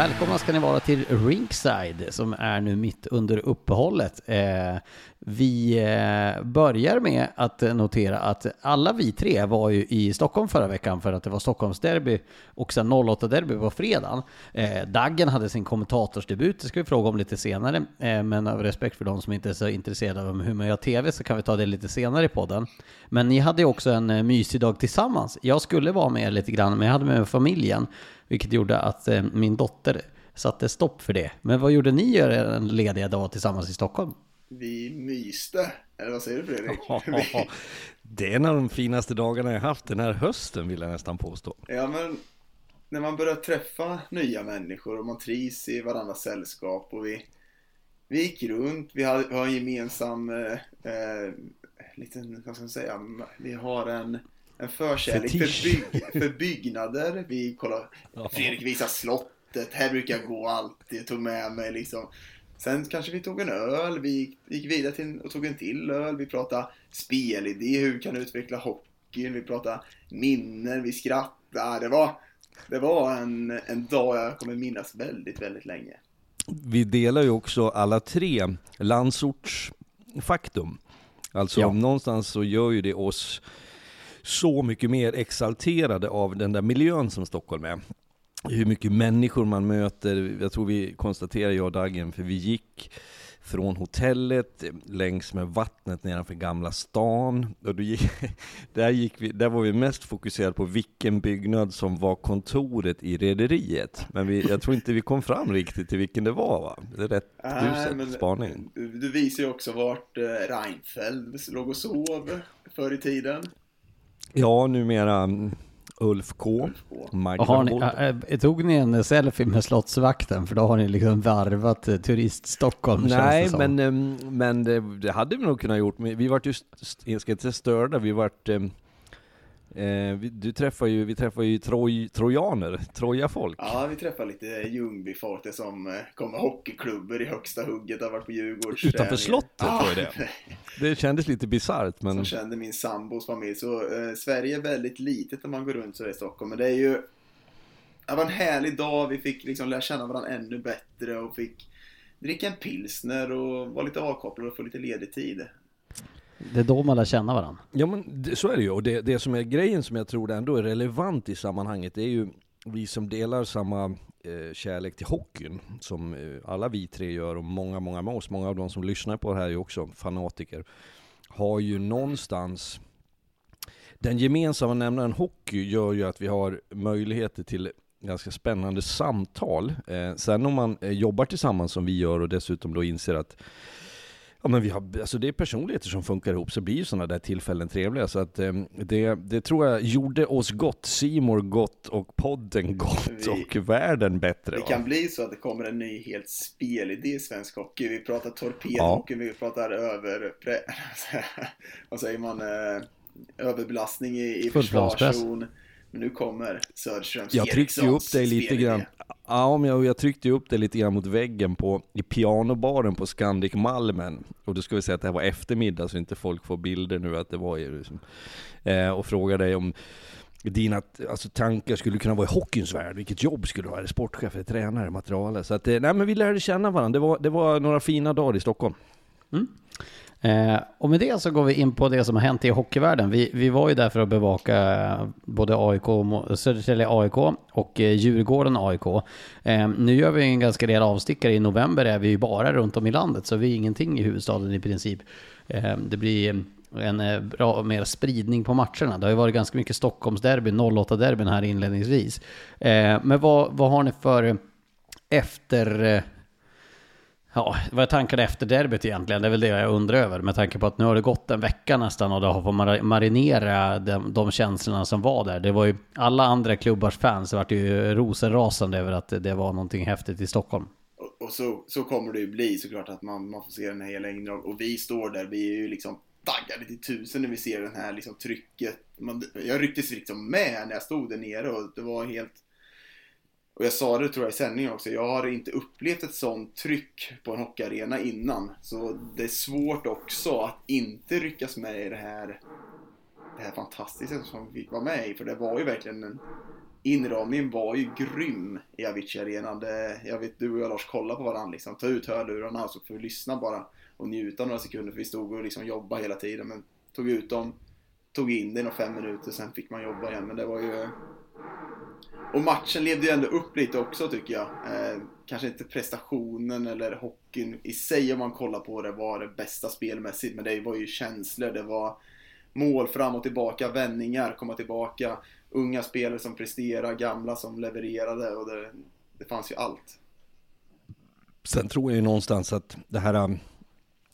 Välkomna ska ni vara till Rinkside som är nu mitt under uppehållet. Eh, vi eh, börjar med att notera att alla vi tre var ju i Stockholm förra veckan för att det var Stockholmsderby och sen 08-derby på fredagen. Eh, Daggen hade sin kommentatorsdebut, det ska vi fråga om lite senare, men av respekt för de som inte är så intresserade av hur man gör TV så kan vi ta det lite senare i podden. Men ni hade ju också en mysig dag tillsammans. Jag skulle vara med lite grann, men jag hade med familjen. Vilket gjorde att eh, min dotter satte stopp för det. Men vad gjorde ni en lediga dag tillsammans i Stockholm? Vi myste, eller vad säger du Fredrik? det är en av de finaste dagarna jag haft den här hösten vill jag nästan påstå. Ja men, när man börjar träffa nya människor och man trivs i varandras sällskap och vi, vi gick runt, vi har, vi har en gemensam, eh, eh, liten, vad ska man säga, vi har en en förkärlek för, bygg, för byggnader. Vi kollar, Fredrik visar slottet, här brukar jag gå alltid, jag tog med mig liksom. Sen kanske vi tog en öl, vi gick vidare till och tog en till öl, vi pratade spelidé, hur vi kan utveckla hockeyn, vi pratade minnen, vi skrattade. Det var, det var en, en dag jag kommer minnas väldigt, väldigt länge. Vi delar ju också alla tre landsortsfaktum. Alltså ja. någonstans så gör ju det oss så mycket mer exalterade av den där miljön som Stockholm är. Hur mycket människor man möter, jag tror vi konstaterar jag och Dagen, för vi gick från hotellet längs med vattnet nedanför Gamla stan. Och gick, där, gick vi, där var vi mest fokuserade på vilken byggnad som var kontoret i rederiet. Men vi, jag tror inte vi kom fram riktigt till vilken det var va? Det är rätt uselt spaning. Du, du visar ju också vart eh, Reinfeldt låg och sov förr i tiden. Ja, numera Ulf K. Ulf K. Har ni, äh, tog ni en selfie med Slottsvakten? För då har ni liksom varvat eh, turist Stockholm. Nej, men, ehm, men det, det, hade vi nog kunnat gjort. Vi vart ju, jag ska inte störda, vi vart ehm, Eh, vi, du träffar ju, vi träffar ju troj, trojaner, trojafolk. Ja, vi träffar lite Ljungbyfolk, det som eh, kommer hockeyklubbor i högsta hugget, har varit på Djurgårds Utanför slottet var det. Det kändes lite bisarrt men... Som kände min sambos familj, så eh, Sverige är väldigt litet när man går runt så i Stockholm, men det är ju Det var en härlig dag, vi fick liksom lära känna varandra ännu bättre och fick dricka en pilsner och vara lite avkopplade och få lite ledig tid. Det är då man lär känna varandra. Ja men det, så är det ju, och det, det som är grejen som jag tror ändå är relevant i sammanhanget, det är ju vi som delar samma eh, kärlek till hockeyn, som eh, alla vi tre gör och många, många med oss, många av de som lyssnar på det här är ju också fanatiker. har ju någonstans den gemensamma nämnaren hockey gör ju att vi har möjligheter till ganska spännande samtal. Eh, sen om man eh, jobbar tillsammans som vi gör och dessutom då inser att Ja men vi har, alltså det är personligheter som funkar ihop, så blir ju sådana där tillfällen trevliga. Så att eh, det, det tror jag gjorde oss gott, Simor gott och podden gott vi, och världen bättre. Det va? kan bli så att det kommer en ny helt spelidé i svensk hockey. Vi pratar torpedhockey, ja. vi pratar över... vad säger man? Eh, överbelastning i, i försvarszon. Men nu kommer Söderströms Jag tryckte ju upp dig lite grann. Ja, men jag, jag tryckte ju upp dig lite grann mot väggen på, i pianobaren på Scandic Malmen. Och då ska vi säga att det här var eftermiddag så inte folk får bilder nu att det var ju liksom, eh, Och frågade dig om dina alltså, tankar skulle kunna vara i hockeyns värld. Vilket jobb skulle du ha? Är det sportchef, eller tränare, materialet? Så att, eh, nej men vi lärde känna varandra. Det var, det var några fina dagar i Stockholm. Mm. Eh, och med det så går vi in på det som har hänt i hockeyvärlden. Vi, vi var ju där för att bevaka eh, både AIK, Södertälje AIK och eh, Djurgården AIK. Eh, nu gör vi en ganska del avstickare. I november är vi ju bara runt om i landet, så vi är ingenting i huvudstaden i princip. Eh, det blir en eh, bra mer spridning på matcherna. Det har ju varit ganska mycket Stockholmsderby, 08-derbyn här inledningsvis. Eh, men vad, vad har ni för efter Ja, vad är tankarna efter derbyt egentligen? Det är väl det jag undrar över med tanke på att nu har det gått en vecka nästan och det har fått marinera de, de känslorna som var där. Det var ju alla andra klubbars fans vart ju rosenrasande över att det var någonting häftigt i Stockholm. Och, och så, så kommer det ju bli såklart att man, man får se den här hela längden och vi står där, vi är ju liksom taggade till tusen när vi ser den här liksom trycket. Man, jag rycktes liksom med när jag stod där nere och det var helt och jag sa det tror jag i sändningen också, jag har inte upplevt ett sånt tryck på en hockeyarena innan. Så det är svårt också att inte ryckas med i det här, det här fantastiska som vi fick vara med i. För det var ju verkligen en, inramningen var ju grym i Avicii-arenan. Jag vet du och jag Lars kollade på varandra liksom, ta ut hörlurarna så får vi lyssna bara och njuta några sekunder för vi stod och liksom jobbade hela tiden. Men tog ut dem, tog in det i fem minuter, sen fick man jobba igen. Men det var ju och matchen levde ju ändå upp lite också tycker jag. Eh, kanske inte prestationen eller hockeyn i sig om man kollar på det var det bästa spelmässigt. Men det var ju känslor, det var mål fram och tillbaka, vändningar, komma tillbaka. Unga spelare som presterar, gamla som levererade och det, det fanns ju allt. Sen tror jag ju någonstans att det här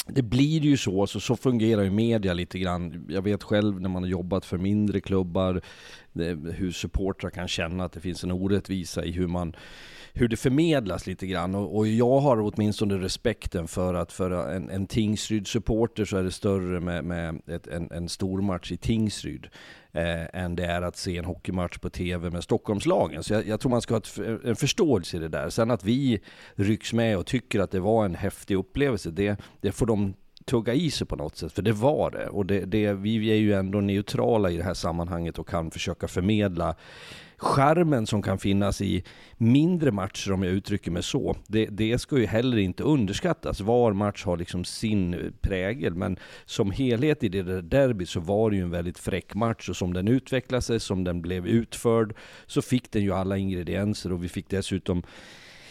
det blir ju så, så, så fungerar ju media lite grann. Jag vet själv när man har jobbat för mindre klubbar, eh, hur supportrar kan känna att det finns en orättvisa i hur man hur det förmedlas lite grann. Och, och, jag har åtminstone respekten för att för en, en Tingsryd-supporter så är det större med, med ett, en, en stormatch i Tingsryd eh, än det är att se en hockeymatch på TV med Stockholmslagen. Så jag, jag tror man ska ha ett, en förståelse i det där. Sen att vi rycks med och tycker att det var en häftig upplevelse, det, det får de tugga i sig på något sätt, för det var det. Och det, det, vi är ju ändå neutrala i det här sammanhanget och kan försöka förmedla skärmen som kan finnas i mindre matcher, om jag uttrycker mig så, det, det ska ju heller inte underskattas. Var match har liksom sin prägel, men som helhet i det där derbyt så var det ju en väldigt fräck match och som den utvecklade sig, som den blev utförd, så fick den ju alla ingredienser och vi fick dessutom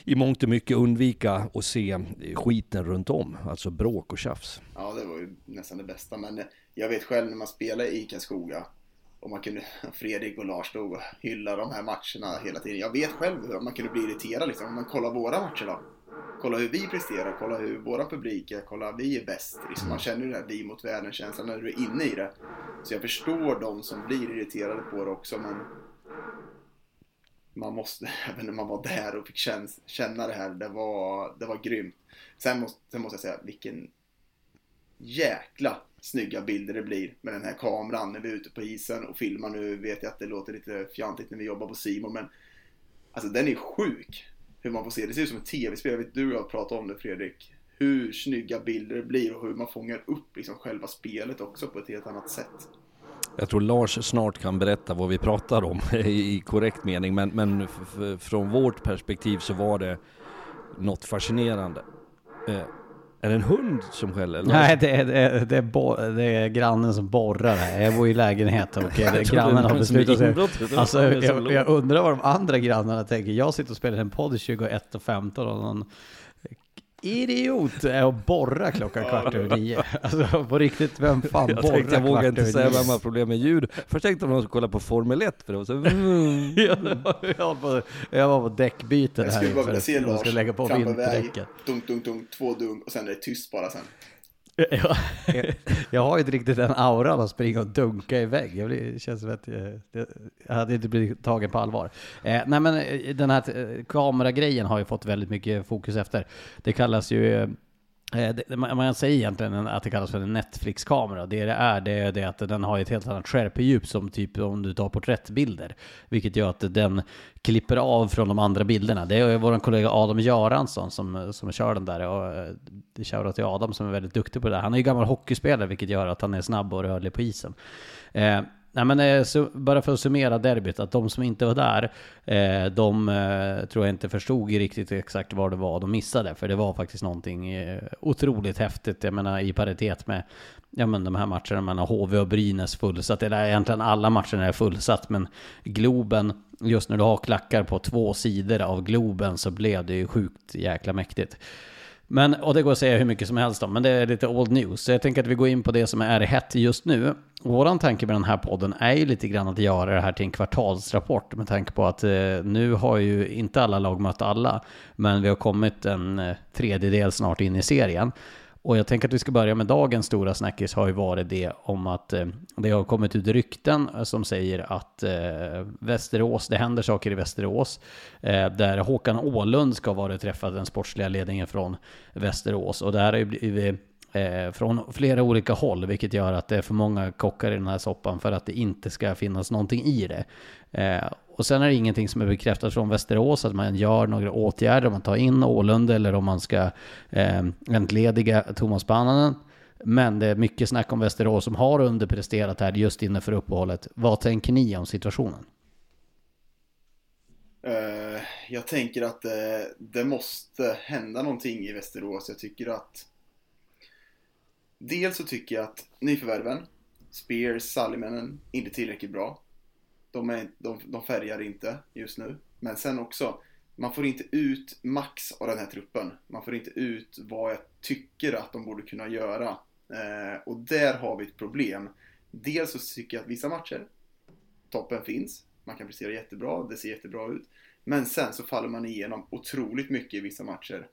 i mångt och mycket undvika att se skiten runt om, alltså bråk och tjafs. Ja, det var ju nästan det bästa, men jag vet själv när man spelar i Karlskoga och man kunde, Fredrik och Lars stod och hyllade de här matcherna hela tiden. Jag vet själv hur man kunde bli irriterad liksom. Men kolla våra matcher då. Kolla hur vi presterar, kolla hur våra publiker, kolla vi är bäst. Liksom, man känner ju den här vi mot världen-känslan när du är inne i det. Så jag förstår de som blir irriterade på det också men man måste, även när man var där och fick känna det här, det var, det var grymt. Sen måste, sen måste jag säga, vilken jäkla snygga bilder det blir med den här kameran när vi är ute på isen och filmar. Nu vet jag att det låter lite fjantigt när vi jobbar på Simon men alltså den är sjuk hur man får se. Det ser ut som ett tv-spel. Vet Du och jag pratade om det Fredrik. Hur snygga bilder det blir och hur man fångar upp liksom själva spelet också på ett helt annat sätt. Jag tror Lars snart kan berätta vad vi pratar om i korrekt mening, men, men från vårt perspektiv så var det något fascinerande. Eh, är det en hund som skäller? Nej, det är, det, är, det, är bo, det är grannen som borrar här. Jag bor i lägenhet och det, grannen har beslutat sig. Alltså, jag, jag, undrar vad de andra grannarna tänker. Jag sitter och spelar en podd 21.15 och någon idiot är att borra klockan kvart över nio? Alltså på riktigt, vem fan Jag borrar tänkte jag vågar inte säga vem har problem med ljud. Först tänkte jag att någon skulle kolla på Formel 1 för det var så... jag, var på, jag var på däckbyten Jag här skulle bara vilja se de Lars lägga på trampa iväg, vinterdäcken. dunk, dunk, dunk, två dunk och sen är det tyst bara sen. Jag, jag har ju inte riktigt den auran att springa och dunka i vägg. Jag blir, det känns som att eh, jag, jag hade inte blivit tagen på allvar. Eh, nej men eh, den här eh, kameragrejen har ju fått väldigt mycket fokus efter. Det kallas ju eh, Eh, det, man säger egentligen att det kallas för en Netflix-kamera. Det det är, det är det att den har ett helt annat skärpedjup som typ om du tar porträttbilder. Vilket gör att den klipper av från de andra bilderna. Det är vår kollega Adam Göransson som, som kör den där. Och eh, det kör till Adam som är väldigt duktig på det där. Han är ju gammal hockeyspelare vilket gör att han är snabb och rörlig på isen. Eh, Nej men eh, så, bara för att summera derbyt, att de som inte var där, eh, de eh, tror jag inte förstod riktigt exakt vad det var de missade. För det var faktiskt någonting eh, otroligt häftigt, jag menar i paritet med ja, men de här matcherna mellan HV och Brynäs fullsatt. eller egentligen alla matcherna är fullsatt, men Globen, just när du har klackar på två sidor av Globen så blev det ju sjukt jäkla mäktigt. Men, och det går att säga hur mycket som helst om, men det är lite old news. Så jag tänker att vi går in på det som är hett just nu. Våran tanke med den här podden är ju lite grann att göra det här till en kvartalsrapport med tanke på att eh, nu har ju inte alla lag mött alla, men vi har kommit en eh, tredjedel snart in i serien. Och jag tänker att vi ska börja med dagens stora snackis har ju varit det om att eh, det har kommit ut rykten eh, som säger att eh, Västerås, det händer saker i Västerås, eh, där Håkan Ålund ska ha varit träffad, den sportsliga ledningen från Västerås. Och det här har ju blivit eh, eh, från flera olika håll, vilket gör att det är för många kockar i den här soppan för att det inte ska finnas någonting i det. Eh, och sen är det ingenting som är bekräftat från Västerås att man gör några åtgärder, om man tar in Ålund eller om man ska eh, entlediga Thomas Pannanen. Men det är mycket snack om Västerås som har underpresterat här just inför uppehållet. Vad tänker ni om situationen? Eh, jag tänker att det, det måste hända någonting i Västerås. Jag tycker att Dels så tycker jag att nyförvärven Spears, Sallimännen, inte tillräckligt bra. De, är, de, de färgar inte just nu. Men sen också, man får inte ut max av den här truppen. Man får inte ut vad jag tycker att de borde kunna göra. Eh, och där har vi ett problem. Dels så tycker jag att vissa matcher, toppen finns. Man kan prestera jättebra, det ser jättebra ut. Men sen så faller man igenom otroligt mycket i vissa matcher.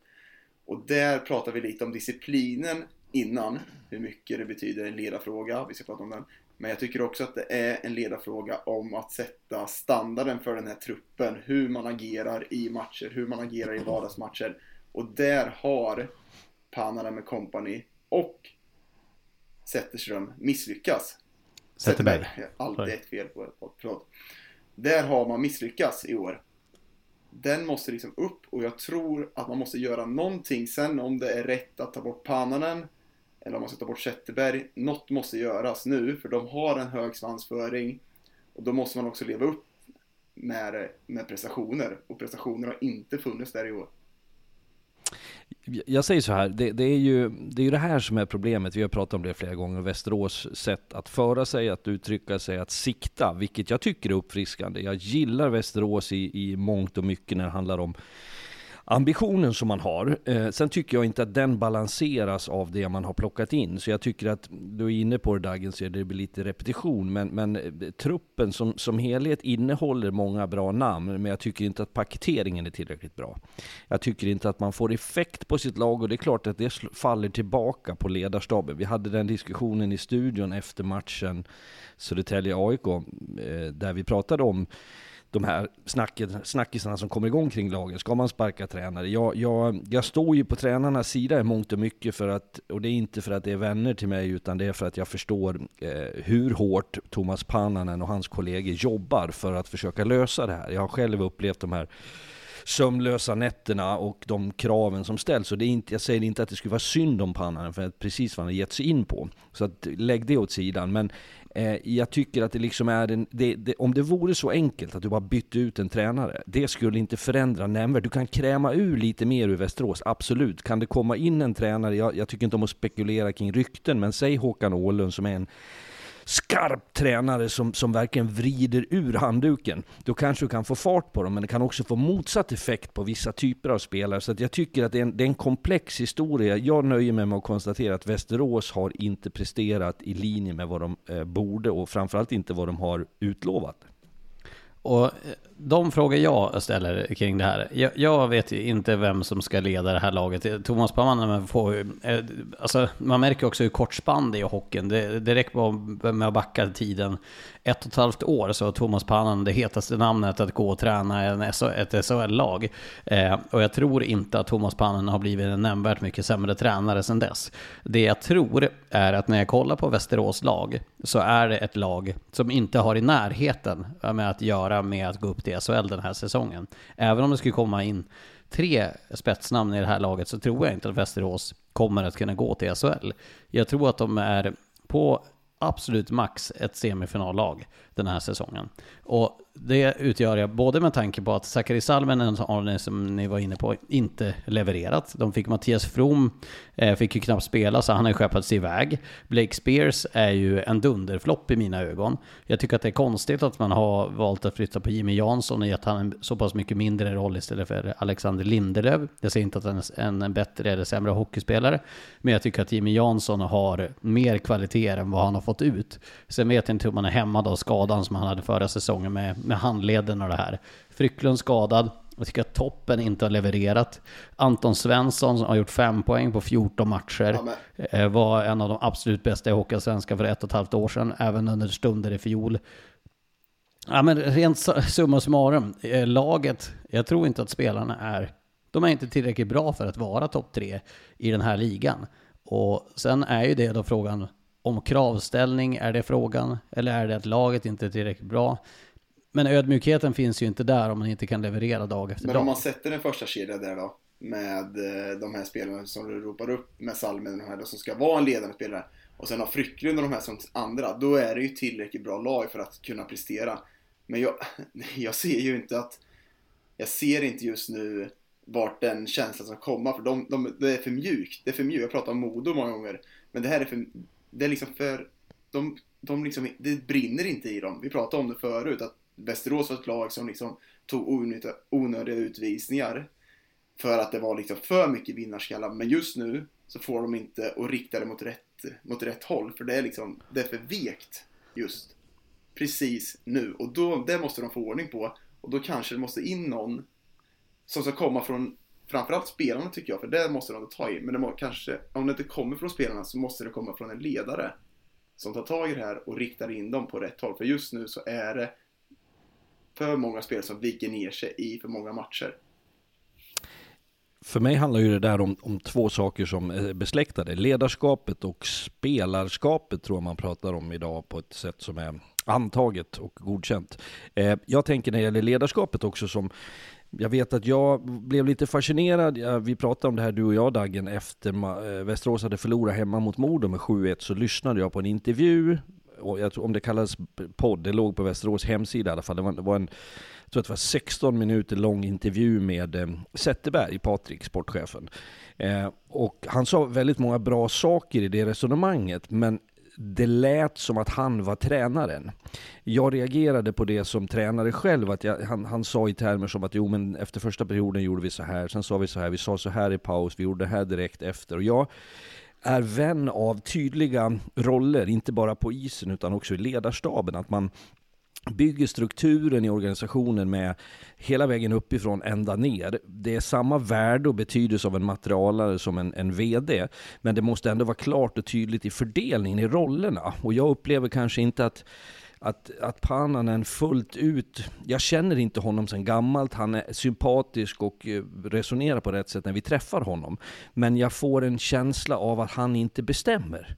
Och där pratar vi lite om disciplinen innan, hur mycket det betyder en ledarfråga, vi ska prata om den. Men jag tycker också att det är en ledarfråga om att sätta standarden för den här truppen, hur man agerar i matcher, hur man agerar i vardagsmatcher. Och där har Pananen med company och Zetterström misslyckats. Zetterberg. Alltid ett fel på på- förlåt. Där har man misslyckats i år. Den måste liksom upp och jag tror att man måste göra någonting sen om det är rätt att ta bort Pananen eller om man ska ta bort Zetterberg. Något måste göras nu för de har en hög svansföring och då måste man också leva upp med, med prestationer och prestationer har inte funnits där i år. Jag säger så här, det, det, är ju, det är ju det här som är problemet. Vi har pratat om det flera gånger. Västerås sätt att föra sig, att uttrycka sig, att sikta, vilket jag tycker är uppfriskande. Jag gillar Västerås i, i mångt och mycket när det handlar om ambitionen som man har. Eh, sen tycker jag inte att den balanseras av det man har plockat in. Så jag tycker att, du är inne på det Dagen, så det blir lite repetition. Men, men eh, truppen som, som helhet innehåller många bra namn. Men jag tycker inte att paketeringen är tillräckligt bra. Jag tycker inte att man får effekt på sitt lag och det är klart att det faller tillbaka på ledarstaben. Vi hade den diskussionen i studion efter matchen Södertälje-AIK, eh, där vi pratade om de här snacket, snackisarna som kommer igång kring lagen. Ska man sparka tränare? Jag, jag, jag står ju på tränarnas sida i mångt och mycket för att, och det är inte för att det är vänner till mig, utan det är för att jag förstår eh, hur hårt Thomas Pannanen och hans kollegor jobbar för att försöka lösa det här. Jag har själv upplevt de här sömnlösa nätterna och de kraven som ställs. Och det är inte, jag säger inte att det skulle vara synd om Pannanen för att precis vad han har gett sig in på. Så att, lägg det åt sidan. Men eh, jag tycker att det liksom är en, det, det, om det vore så enkelt att du bara bytte ut en tränare, det skulle inte förändra nämnvärt. Du kan kräma ur lite mer ur Västerås, absolut. Kan det komma in en tränare, jag, jag tycker inte om att spekulera kring rykten, men säg Håkan Åhlund som är en skarp tränare som, som verkligen vrider ur handduken, då kanske du kan få fart på dem, men det kan också få motsatt effekt på vissa typer av spelare. Så jag tycker att det är, en, det är en komplex historia. Jag nöjer mig med att konstatera att Västerås har inte presterat i linje med vad de eh, borde och framförallt inte vad de har utlovat. Och eh, de frågor jag ställer kring det här, jag, jag, vet inte vem som ska leda det här laget. Thomas Pamman får eh, alltså man märker också hur kort spann det är i hockeyn. Det, det räcker med att backa tiden ett och ett halvt år så har Thomas Pannan det hetaste namnet att gå och träna en, ett SHL-lag. Eh, och jag tror inte att Thomas Pannan har blivit en nämnvärt mycket sämre tränare sedan dess. Det jag tror är att när jag kollar på Västerås lag så är det ett lag som inte har i närheten med att göra med att gå upp till i SHL den här säsongen. Även om det skulle komma in tre spetsnamn i det här laget så tror jag inte att Västerås kommer att kunna gå till SHL. Jag tror att de är på absolut max ett semifinallag den här säsongen. Och det utgör jag både med tanke på att Sakari Salminen, som ni var inne på, inte levererat. De fick Mattias From, Eh, fick ju knappt spela så han har ju skeppats iväg. Blake Spears är ju en dunderflopp i mina ögon. Jag tycker att det är konstigt att man har valt att flytta på Jimmy Jansson och gett han en så pass mycket mindre roll istället för Alexander Lindelöf. Jag säger inte att han är en bättre eller sämre hockeyspelare, men jag tycker att Jimmy Jansson har mer kvaliteter än vad han har fått ut. Sen vet jag inte hur man är hämmad av skadan som han hade förra säsongen med med handleden och det här. Frycklund skadad. Jag tycker att toppen inte har levererat. Anton Svensson som har gjort fem poäng på 14 matcher. Ja, eh, var en av de absolut bästa i Hockeyallsvenskan för ett och ett halvt år sedan. Även under stunder i fjol. Ja, men rent summa summarum. Eh, laget, jag tror inte att spelarna är... De är inte tillräckligt bra för att vara topp tre i den här ligan. Och sen är ju det då frågan om kravställning, är det frågan? Eller är det att laget inte är tillräckligt bra? Men ödmjukheten finns ju inte där om man inte kan leverera dag efter dag. Men om man sätter en första kedja där då, med eh, de här spelarna som du ropar upp, med Salmen och de här då, som ska vara en ledande spelare, och sen har Frycklund och de här som andra, då är det ju tillräckligt bra lag för att kunna prestera. Men jag, jag ser ju inte att, jag ser inte just nu vart den känslan ska komma, för de, de, det är för mjukt. Det är för mjukt. Jag pratar om Modo många gånger, men det här är för, det är liksom för, de, de liksom, det brinner inte i dem. Vi pratade om det förut, att Västerås var ett lag som liksom tog onödiga, onödiga utvisningar för att det var liksom för mycket vinnarskallar. Men just nu så får de inte och rikta det mot rätt, mot rätt håll för det är liksom, det är för vekt just precis nu och då, det måste de få ordning på och då kanske det måste in någon som ska komma från framförallt spelarna tycker jag, för det måste de ta i. Men det må, kanske, om det inte kommer från spelarna så måste det komma från en ledare som tar tag i det här och riktar in dem på rätt håll. För just nu så är det för många spel som viker ner sig i för många matcher. För mig handlar ju det där om, om två saker som är besläktade. Ledarskapet och spelarskapet tror jag man pratar om idag på ett sätt som är antaget och godkänt. Eh, jag tänker när det gäller ledarskapet också som jag vet att jag blev lite fascinerad, vi pratade om det här du och jag Daggen, efter eh, Västerås hade förlorat hemma mot Modo med 7-1 så lyssnade jag på en intervju jag tror, om det kallas podd, det låg på Västerås hemsida i alla fall. Det var, det var en, jag tror att det var 16 minuter lång intervju med eh, Zetterberg, Patrik, sportchefen. Eh, och han sa väldigt många bra saker i det resonemanget, men det lät som att han var tränaren. Jag reagerade på det som tränare själv, att jag, han, han sa i termer som att jo men efter första perioden gjorde vi så här, sen sa vi så här, vi sa så här i paus, vi gjorde det här direkt efter. Och jag är vän av tydliga roller, inte bara på isen utan också i ledarstaben. Att man bygger strukturen i organisationen med hela vägen uppifrån ända ner. Det är samma värde och betydelse av en materialare som en, en VD, men det måste ändå vara klart och tydligt i fördelningen i rollerna. Och jag upplever kanske inte att att, att Pananen fullt ut, jag känner inte honom sedan gammalt, han är sympatisk och eh, resonerar på rätt sätt när vi träffar honom. Men jag får en känsla av att han inte bestämmer.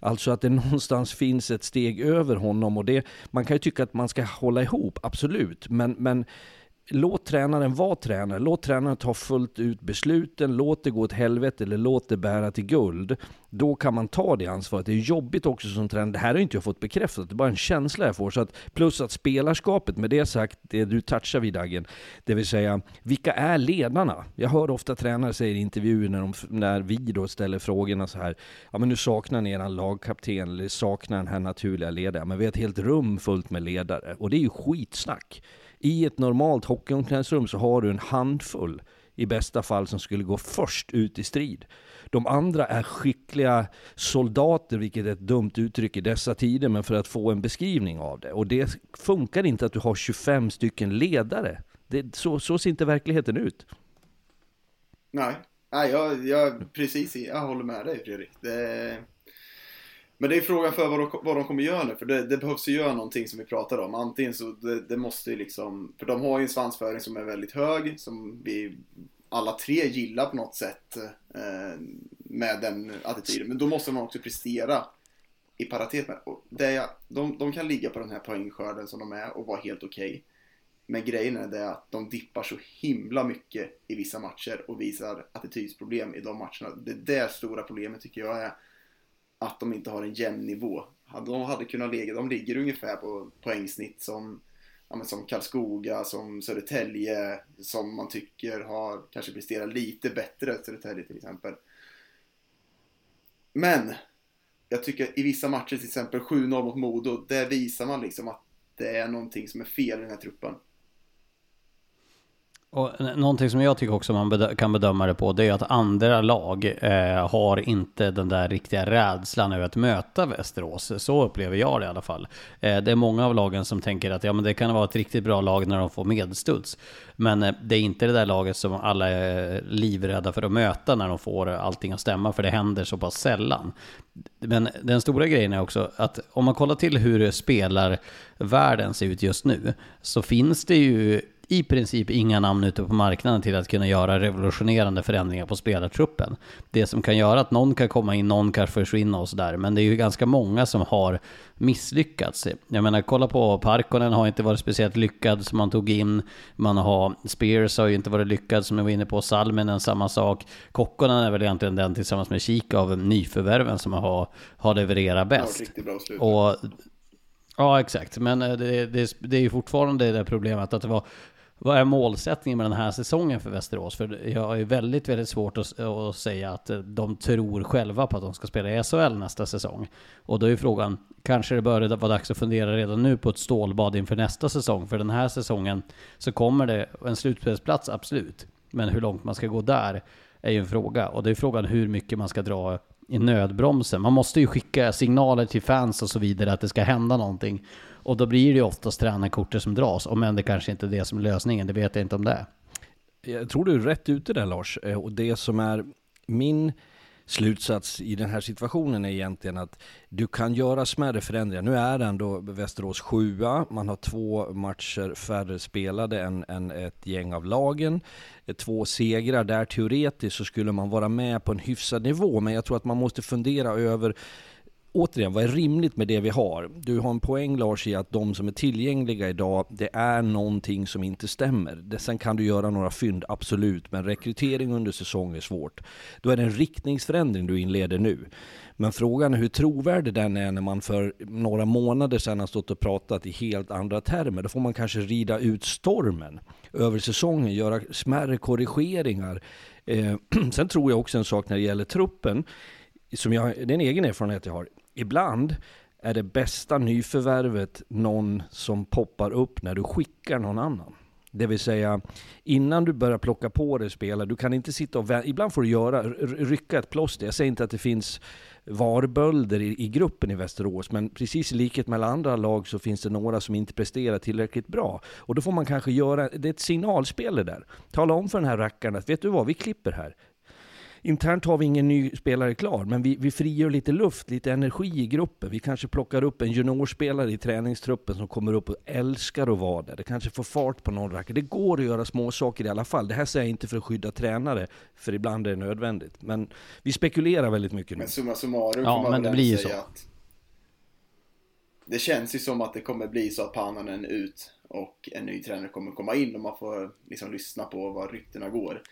Alltså att det någonstans finns ett steg över honom och det, man kan ju tycka att man ska hålla ihop, absolut, men, men låt tränaren vara tränare. Låt tränaren ta fullt ut besluten. Låt det gå åt helvete eller låt det bära till guld. Då kan man ta det ansvaret. Det är jobbigt också som tränare. Det här har inte jag fått bekräftat. Det är bara en känsla jag får. Så att, plus att spelarskapet, med det sagt, det du touchar vid Dagen. Det vill säga, vilka är ledarna? Jag hör ofta tränare säga i intervjuer när, de, när vi då ställer frågorna så här. Ja men nu saknar ni eran lagkapten eller saknar den här naturliga ledaren. Men vi har ett helt rum fullt med ledare. Och det är ju skitsnack. I ett normalt hockeyomklädningsrum så har du en handfull i bästa fall som skulle gå först ut i strid. De andra är skickliga soldater, vilket är ett dumt uttryck i dessa tider, men för att få en beskrivning av det. Och det funkar inte att du har 25 stycken ledare. Det, så, så ser inte verkligheten ut. Nej, Nej jag, jag, precis, jag håller med dig Fredrik. Det, men det är frågan för vad de, vad de kommer göra nu, för det, det behövs ju göra någonting som vi pratade om. Antingen så, det, det måste ju liksom, för de har ju en svansföring som är väldigt hög, som vi alla tre gillar på något sätt eh, med den attityden. Men då måste man också prestera i paritet med det. De, de kan ligga på den här poängskörden som de är och vara helt okej. Okay. Men grejen är det att de dippar så himla mycket i vissa matcher och visar attitydsproblem i de matcherna. Det är det stora problemet tycker jag är att de inte har en jämn nivå. De hade kunnat ligga, de ligger ungefär på poängsnitt som, ja, som Karlskoga, som Södertälje, som man tycker har kanske presterat lite bättre, Södertälje till exempel. Men jag tycker i vissa matcher, till exempel 7-0 mot Modo, där visar man liksom att det är någonting som är fel i den här truppen. Och någonting som jag tycker också man bedö kan bedöma det på, det är att andra lag eh, har inte den där riktiga rädslan över att möta Västerås. Så upplever jag det i alla fall. Eh, det är många av lagen som tänker att ja, men det kan vara ett riktigt bra lag när de får medstuds. Men eh, det är inte det där laget som alla är livrädda för att möta när de får allting att stämma, för det händer så pass sällan. Men den stora grejen är också att om man kollar till hur spelarvärlden ser ut just nu, så finns det ju i princip inga namn ute på marknaden till att kunna göra revolutionerande förändringar på spelartruppen. Det som kan göra att någon kan komma in, någon kan försvinna och sådär. Men det är ju ganska många som har misslyckats. Jag menar, kolla på Parkonen har inte varit speciellt lyckad som man tog in. Man har, Spears har ju inte varit lyckad som jag var inne på. Salminen samma sak. Kokkonen är väl egentligen den tillsammans med Kik av nyförvärven som har, har levererat bäst. Och Ja, exakt. Men eh, det, det, det är ju fortfarande det problemet att det var vad är målsättningen med den här säsongen för Västerås? För jag är väldigt, väldigt svårt att, att, säga att eh, de tror själva på att de ska spela i SHL nästa säsong. Och då är frågan, kanske det bör vara dags att fundera redan nu på ett stålbad inför nästa säsong? För den här säsongen så kommer det en slutspelsplats, absolut. Men hur långt man ska gå där är ju en fråga. Och det är frågan hur mycket man ska dra i nödbromsen. Man måste ju skicka signaler till fans och så vidare att det ska hända någonting. Och då blir det ju oftast tränarkortet som dras, om än det kanske inte är det som är lösningen, det vet jag inte om det är. Jag tror du är rätt ute där Lars, eh, och det som är min slutsats i den här situationen är egentligen att du kan göra smärre förändringar. Nu är ändå Västerås sjua, man har två matcher färre spelade än, än ett gäng av lagen. Eh, två segrar, där teoretiskt så skulle man vara med på en hyfsad nivå, men jag tror att man måste fundera över återigen, vad är rimligt med det vi har? Du har en poäng Lars i att de som är tillgängliga idag, det är någonting som inte stämmer. Sen kan du göra några fynd, absolut, men rekrytering under säsong är svårt. Då är det en riktningsförändring du inleder nu. Men frågan är hur trovärdig den är när man för några månader sedan har stått och pratat i helt andra termer. Då får man kanske rida ut stormen över säsongen, göra smärre korrigeringar. Eh, sen tror jag också en sak när det gäller truppen, som jag, det är en egen erfarenhet jag har ibland är det bästa nyförvärvet någon som poppar upp när du skickar någon annan. Det vill säga, innan du börjar plocka på dig spelare, du kan inte sitta och vänta. Ibland får du göra, rycka ett plåster. Jag säger inte att det finns varbölder i, i, gruppen i Västerås, men precis i likhet med alla andra lag så finns det några som inte presterar tillräckligt bra. Och då får man kanske göra, det är ett signalspel det där. Tala om för den här rackaren att, vet du vad, vi klipper här internt har vi ingen ny spelare klar, men vi, vi frigör lite luft, lite energi i gruppen. Vi kanske plockar upp en juniorspelare i träningstruppen som kommer upp och älskar att vara där. Det kanske får fart på någon rackare. Det går att göra små saker i alla fall. Det här säger jag inte för att skydda tränare, för ibland är det nödvändigt. Men vi spekulerar väldigt mycket nu. Men summa summarum ja, får man men det blir ju så. att det känns ju som att det kommer bli så att Pannanen ut och en ny tränare kommer komma in och man får liksom lyssna på vad ryktena går.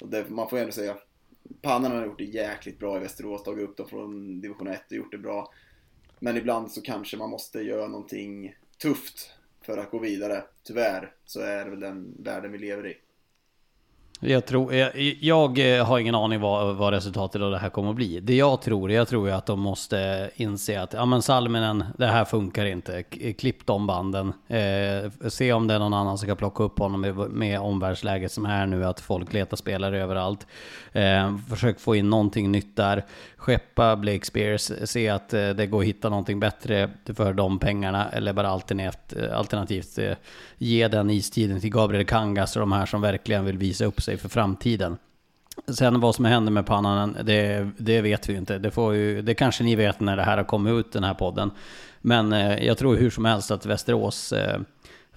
Och det, man får ändå säga, Pannan har gjort det jäkligt bra i Västerås, tagit upp dem från division 1 och gjort det bra. Men ibland så kanske man måste göra någonting tufft för att gå vidare. Tyvärr så är det väl den världen vi lever i. Jag, tror, jag, jag, eh, har ingen aning vad, vad resultatet av det här kommer att bli. Det jag tror, jag tror att de måste inse att ja men Salminen, det här funkar inte. Eh, klipp de banden. Eh, se om det är någon annan som kan plocka upp honom med, med omvärldsläget som är nu, att folk letar spelare överallt. Eh, försök få in någonting nytt där. Skeppa Blake Spears, se att eh, det går att hitta någonting bättre för de pengarna. Eller bara eh, alternativt, alternativt ge den istiden till Gabriel Kangas och de här som verkligen vill visa upp sig för framtiden. Sen vad som händer med Pannanen, det, det vet vi ju inte. Det, får ju, det kanske ni vet när det här har kommit ut, den här podden. Men jag tror hur som helst att Västerås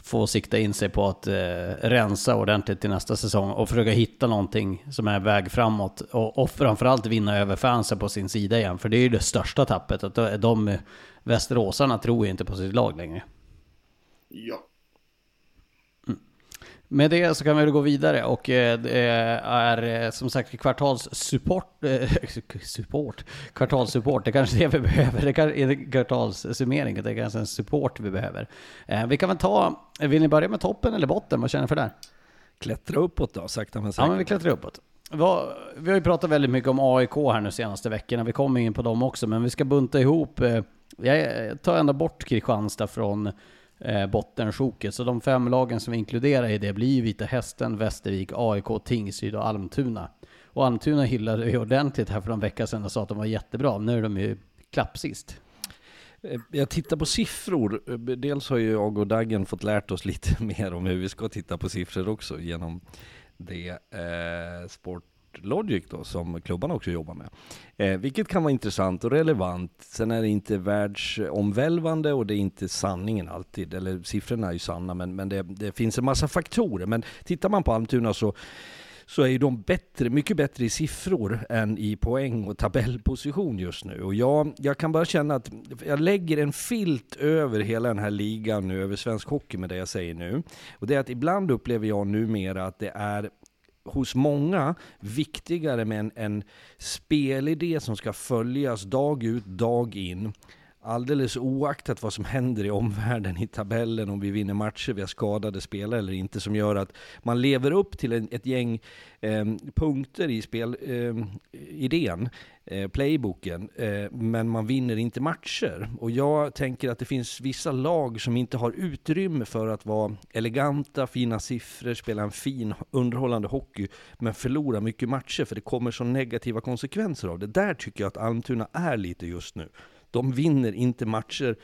få sikta in sig på att eh, rensa ordentligt till nästa säsong och försöka hitta någonting som är väg framåt. Och, och framförallt vinna över fansen på sin sida igen. För det är ju det största tappet. Att de, de Västeråsarna tror ju inte på sitt lag längre. Ja, med det så kan vi väl gå vidare och eh, det är eh, som sagt kvartalssupport, äh, support, kvartalssupport, det är kanske är det vi behöver, det är kvartalssummering, det är kanske en support vi behöver. Vi kan väl ta, vill ni börja med toppen eller botten, vad känner ni för där? Klättra uppåt då, sakta men säkert. Ja men vi klättrar uppåt. Vi har ju pratat väldigt mycket om AIK här nu senaste veckorna, vi kommer in på dem också, men vi ska bunta ihop, jag tar ändå bort Kristianstad från eh, bottensjoket. Så de fem lagen som vi inkluderar i det blir Vita Hästen, Västervik, AIK, Tingsryd och Almtuna. Och Almtuna hyllade ju ordentligt här för en vecka sedan och sa att de var jättebra. Nu är de ju klappsist. Eh, jag tittar på siffror. Eh, dels har ju jag och Daggen fått lärt oss lite mer om hur vi ska titta på siffror också genom det eh, Sport Logic då, som klubbarna också jobbar med. Eh, vilket kan vara intressant och relevant. Sen är det inte världsomvälvande och det är inte sanningen alltid. Eller siffrorna är ju sanna, men, men det, det finns en massa faktorer. Men tittar man på Almtuna så så är de bättre, mycket bättre i siffror än i poäng och tabellposition just nu. Och jag, jag kan bara känna att jag lägger en filt över hela den här ligan nu, över svensk hockey med det jag säger nu. Och det är att ibland upplever jag numera att det är hos många viktigare med en, en spelidé som ska följas dag ut, dag in. Alldeles oaktat vad som händer i omvärlden, i tabellen, om vi vinner matcher, vi har skadade spelare eller inte, som gör att man lever upp till en, ett gäng eh, punkter i spelidén. Ehm, eh, eh, playbooken, eh, men man vinner inte matcher. Och jag tänker att det finns vissa lag som inte har utrymme för att vara eleganta, fina siffror, spela en fin, underhållande hockey, men förlora mycket matcher, för det kommer så negativa konsekvenser av det. Där tycker jag att Almtuna är lite just nu. De vinner inte matcher,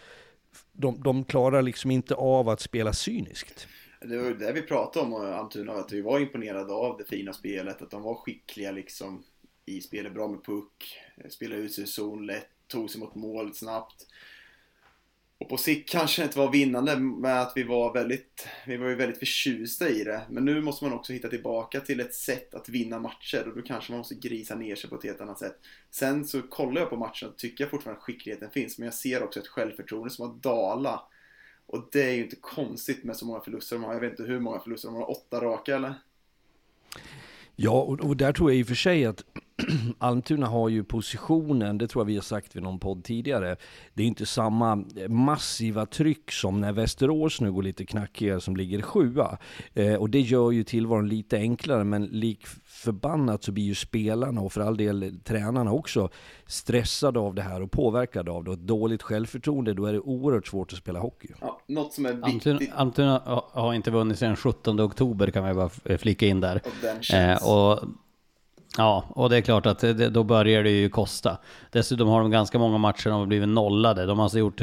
de, de klarar liksom inte av att spela cyniskt. Det var det vi pratade om, Antuna, att vi var imponerade av det fina spelet, att de var skickliga liksom i spelet, bra med puck, spelade ut sig i zon lätt, tog sig mot mål snabbt. Och på sikt kanske det inte var vinnande med att vi var väldigt, vi var ju väldigt förtjusta i det. Men nu måste man också hitta tillbaka till ett sätt att vinna matcher och då kanske man måste grisa ner sig på ett helt annat sätt. Sen så kollar jag på matchen och tycker jag fortfarande att skickligheten finns, men jag ser också ett självförtroende som har dalat. Och det är ju inte konstigt med så många förluster de har. Jag vet inte hur många förluster de har, åtta raka eller? Ja, och, och där tror jag i och för sig att Almtuna har ju positionen, det tror jag vi har sagt vid någon podd tidigare. Det är inte samma massiva tryck som när Västerås nu går lite knackigare som ligger sjua. Eh, och det gör ju tillvaron lite enklare, men lik förbannat så blir ju spelarna och för all del tränarna också stressade av det här och påverkade av det. Och ett dåligt självförtroende, då är det oerhört svårt att spela hockey. Ja, något som är viktigt. Almtuna har inte vunnit sedan 17 oktober kan man bara flika in där. Och den känns. Eh, och Ja, och det är klart att det, då börjar det ju kosta. Dessutom har de ganska många matcher de har blivit nollade. De har alltså gjort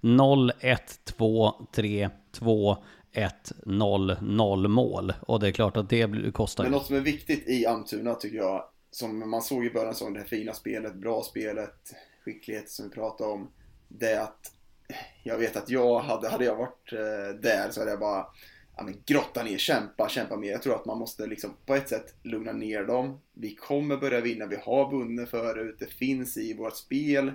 0, 1, 2, 3, 2, 1, 0, 0 mål. Och det är klart att det kostar. Men något som är viktigt i Almtuna tycker jag, som man såg i början, så det här fina spelet, bra spelet, skicklighet som vi pratade om. Det är att jag vet att jag hade, hade jag varit eh, där så hade jag bara ja, men grotta ner, kämpa, kämpa mer. Jag tror att man måste liksom på ett sätt lugna ner dem. Vi kommer börja vinna, vi har vunnit förut, det finns i vårt spel.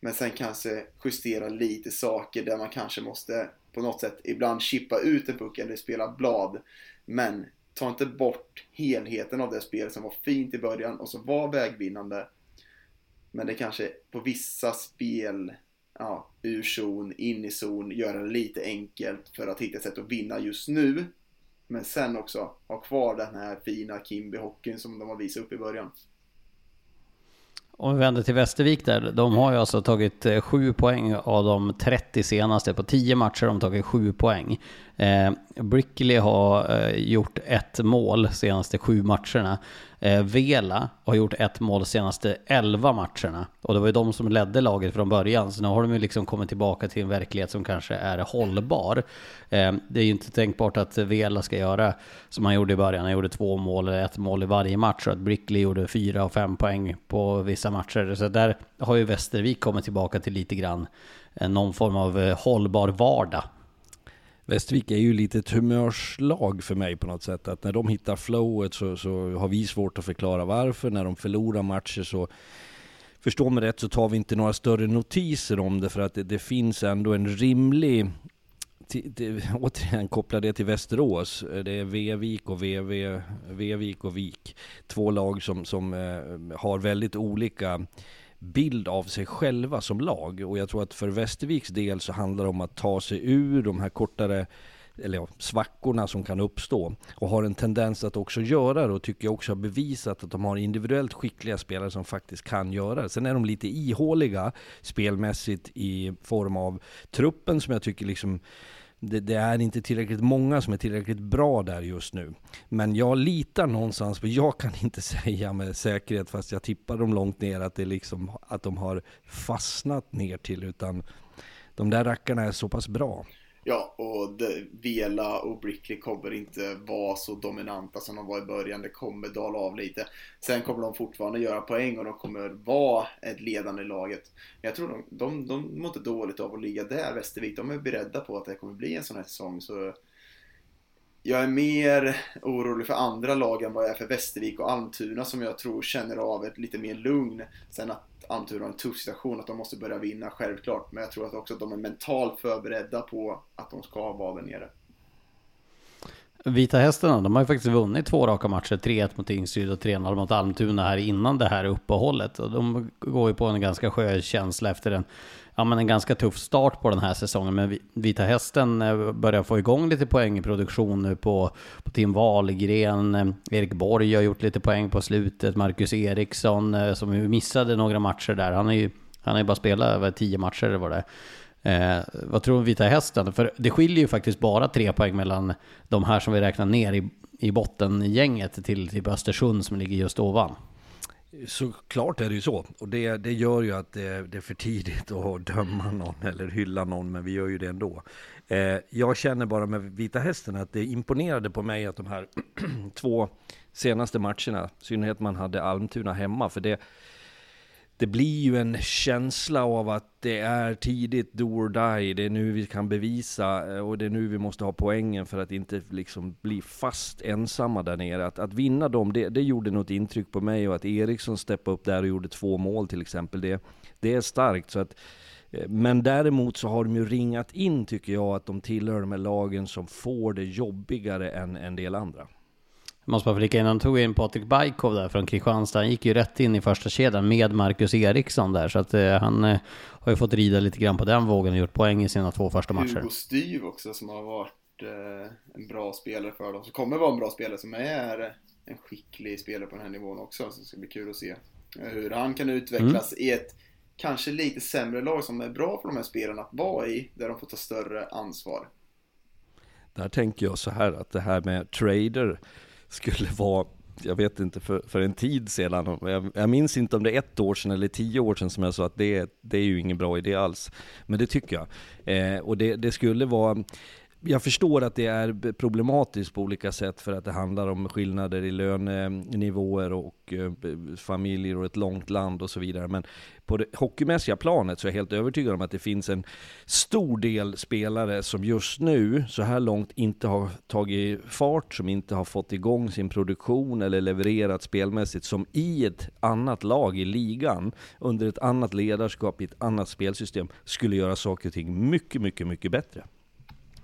Men sen kanske justera lite saker där man kanske måste på något sätt ibland chippa ut en puck eller spela blad. Men ta inte bort helheten av det spel som var fint i början och som var vägvinnande. Men det kanske på vissa spel, ja, ur zon, in i zon, göra det lite enkelt för att hitta ett sätt att vinna just nu. Men sen också ha kvar den här fina Kimby-hockeyn som de har visat upp i början. Om vi vänder till Västervik där, de har ju alltså tagit eh, 7 poäng av de 30 senaste. På 10 matcher har de tagit 7 poäng. Eh, Brickley har eh, gjort ett mål senaste 7 matcherna. Eh, Vela har gjort ett mål senaste 11 matcherna. Och det var ju de som ledde laget från början. Så nu har de ju liksom kommit tillbaka till en verklighet som kanske är hållbar. Eh, det är ju inte tänkbart att Vela ska göra som han gjorde i början. Han gjorde två mål eller ett mål i varje match. Och att Brickley gjorde fyra och fem poäng på vissa matcher. Så där har ju Västervik kommit tillbaka till lite grann eh, någon form av eh, hållbar vardag Västervik är ju lite ett humörslag för mig på något sätt. Att när de hittar flowet så, så har vi svårt att förklara varför. När de förlorar matcher så förstå mig rätt så tar vi inte några större notiser om det för att det, det finns ändå en rimlig till, till, återigen koppla det till Västerås. Det är Vevik och VV, Vevik och Vik. Två lag som, som eh, har väldigt olika bild av sig själva som lag. Och jag tror att för Västerviks del så handlar det om att ta sig ur de här kortare eller ja, svackorna som kan uppstå och har en tendens att också göra det och tycker jag också har bevisat att de har individuellt skickliga spelare som faktiskt kan göra det. Sen är de lite ihåliga spelmässigt i form av truppen som jag tycker liksom det, det, är inte tillräckligt många som är tillräckligt bra där just nu. Men jag litar någonstans, för jag kan inte säga med säkerhet, fast jag tippar dem långt ner, att, det liksom, att de har fastnat ner till, utan de där rackarna är så pass bra. Ja, och Vela och Brickley kommer inte vara så dominanta som de var i början. Det kommer dala av lite. Sen kommer de fortfarande göra poäng och de kommer vara ett ledande laget. Men jag tror de, de, de mår inte dåligt av att ligga där, Västervik. De är beredda på att det kommer bli en sån här säsong. Så jag är mer orolig för andra lag än vad jag är för Västervik och Almtuna som jag tror känner av ett lite mer lugn. Sen att Almtuna har en tuff situation, att de måste börja vinna, självklart. Men jag tror att också att de är mentalt förberedda på att de ska vara där nere. Vita Hästarna, de har ju faktiskt vunnit två raka matcher. 3-1 mot Tingsryd och 3-0 mot Almtuna här innan det här uppehållet. Och de går ju på en ganska skön känsla efter en ja, men en ganska tuff start på den här säsongen. Men Vita Hästen eh, börjar få igång lite poängproduktion nu på, på Tim Wahlgren. Eh, Erik Borg har gjort lite poäng på slutet. Marcus Eriksson eh, som ju missade några matcher där. Han har ju han har ju bara spelat över tio matcher eller vad det är. Eh, vad tror du om Vita Hästen? För det skiljer ju faktiskt bara tre poäng mellan de här som vi räknar ner i, i bottengänget till typ Östersund som ligger just ovan. Såklart är det ju så. Och det, det gör ju att det, det, är för tidigt att döma någon eller hylla någon, men vi gör ju det ändå. Eh, jag känner bara med Vita Hästen att det imponerade på mig att de här två senaste matcherna, i synnerhet man hade Almtuna hemma, för det, det blir ju en känsla av att det är tidigt, do or die, det är nu vi kan bevisa eh, och det är nu vi måste ha poängen för att inte liksom bli fast ensamma där nere. Att, att vinna dem, det, det gjorde något intryck på mig och att Eriksson steppade upp där och gjorde två mål till exempel, det, det är starkt. Så att, eh, men däremot så har de ju ringat in, tycker jag, att de tillhör de här lagen som får det jobbigare än en del andra. Måste bara flika in, han tog in Patrik Bajkov där från Kristianstad. Han gick ju rätt in i första kedjan med Marcus Eriksson där. Så att eh, han eh, har ju fått rida lite grann på den vågen och gjort poäng i sina två första matcher. Hugo Styv också som har varit eh, en bra spelare för dem. Som kommer vara en bra spelare som är en skicklig spelare på den här nivån också. Så det ska bli kul att se eh, hur han kan utvecklas mm. i ett kanske lite sämre lag som är bra för de här spelarna att vara i. Där de får ta större ansvar. Där tänker jag så här att det här med trader skulle vara jag vet inte, för, för en tid sedan, jag, jag, minns inte om det är ett år sedan eller tio år sedan som jag sa att det, det är ju ingen bra idé alls. Men det tycker jag. Eh, och det, det skulle vara jag förstår att det är problematiskt på olika sätt för att det handlar om skillnader i lönenivåer och eh, familjer och ett långt land och så vidare. Men på det hockeymässiga planet så är jag helt övertygad om att det finns en stor del spelare som just nu, så här långt, inte har tagit fart, som inte har fått igång sin produktion eller levererat spelmässigt, som i ett annat lag i ligan, under ett annat ledarskap i ett annat spelsystem, skulle göra saker och ting mycket, mycket, mycket bättre.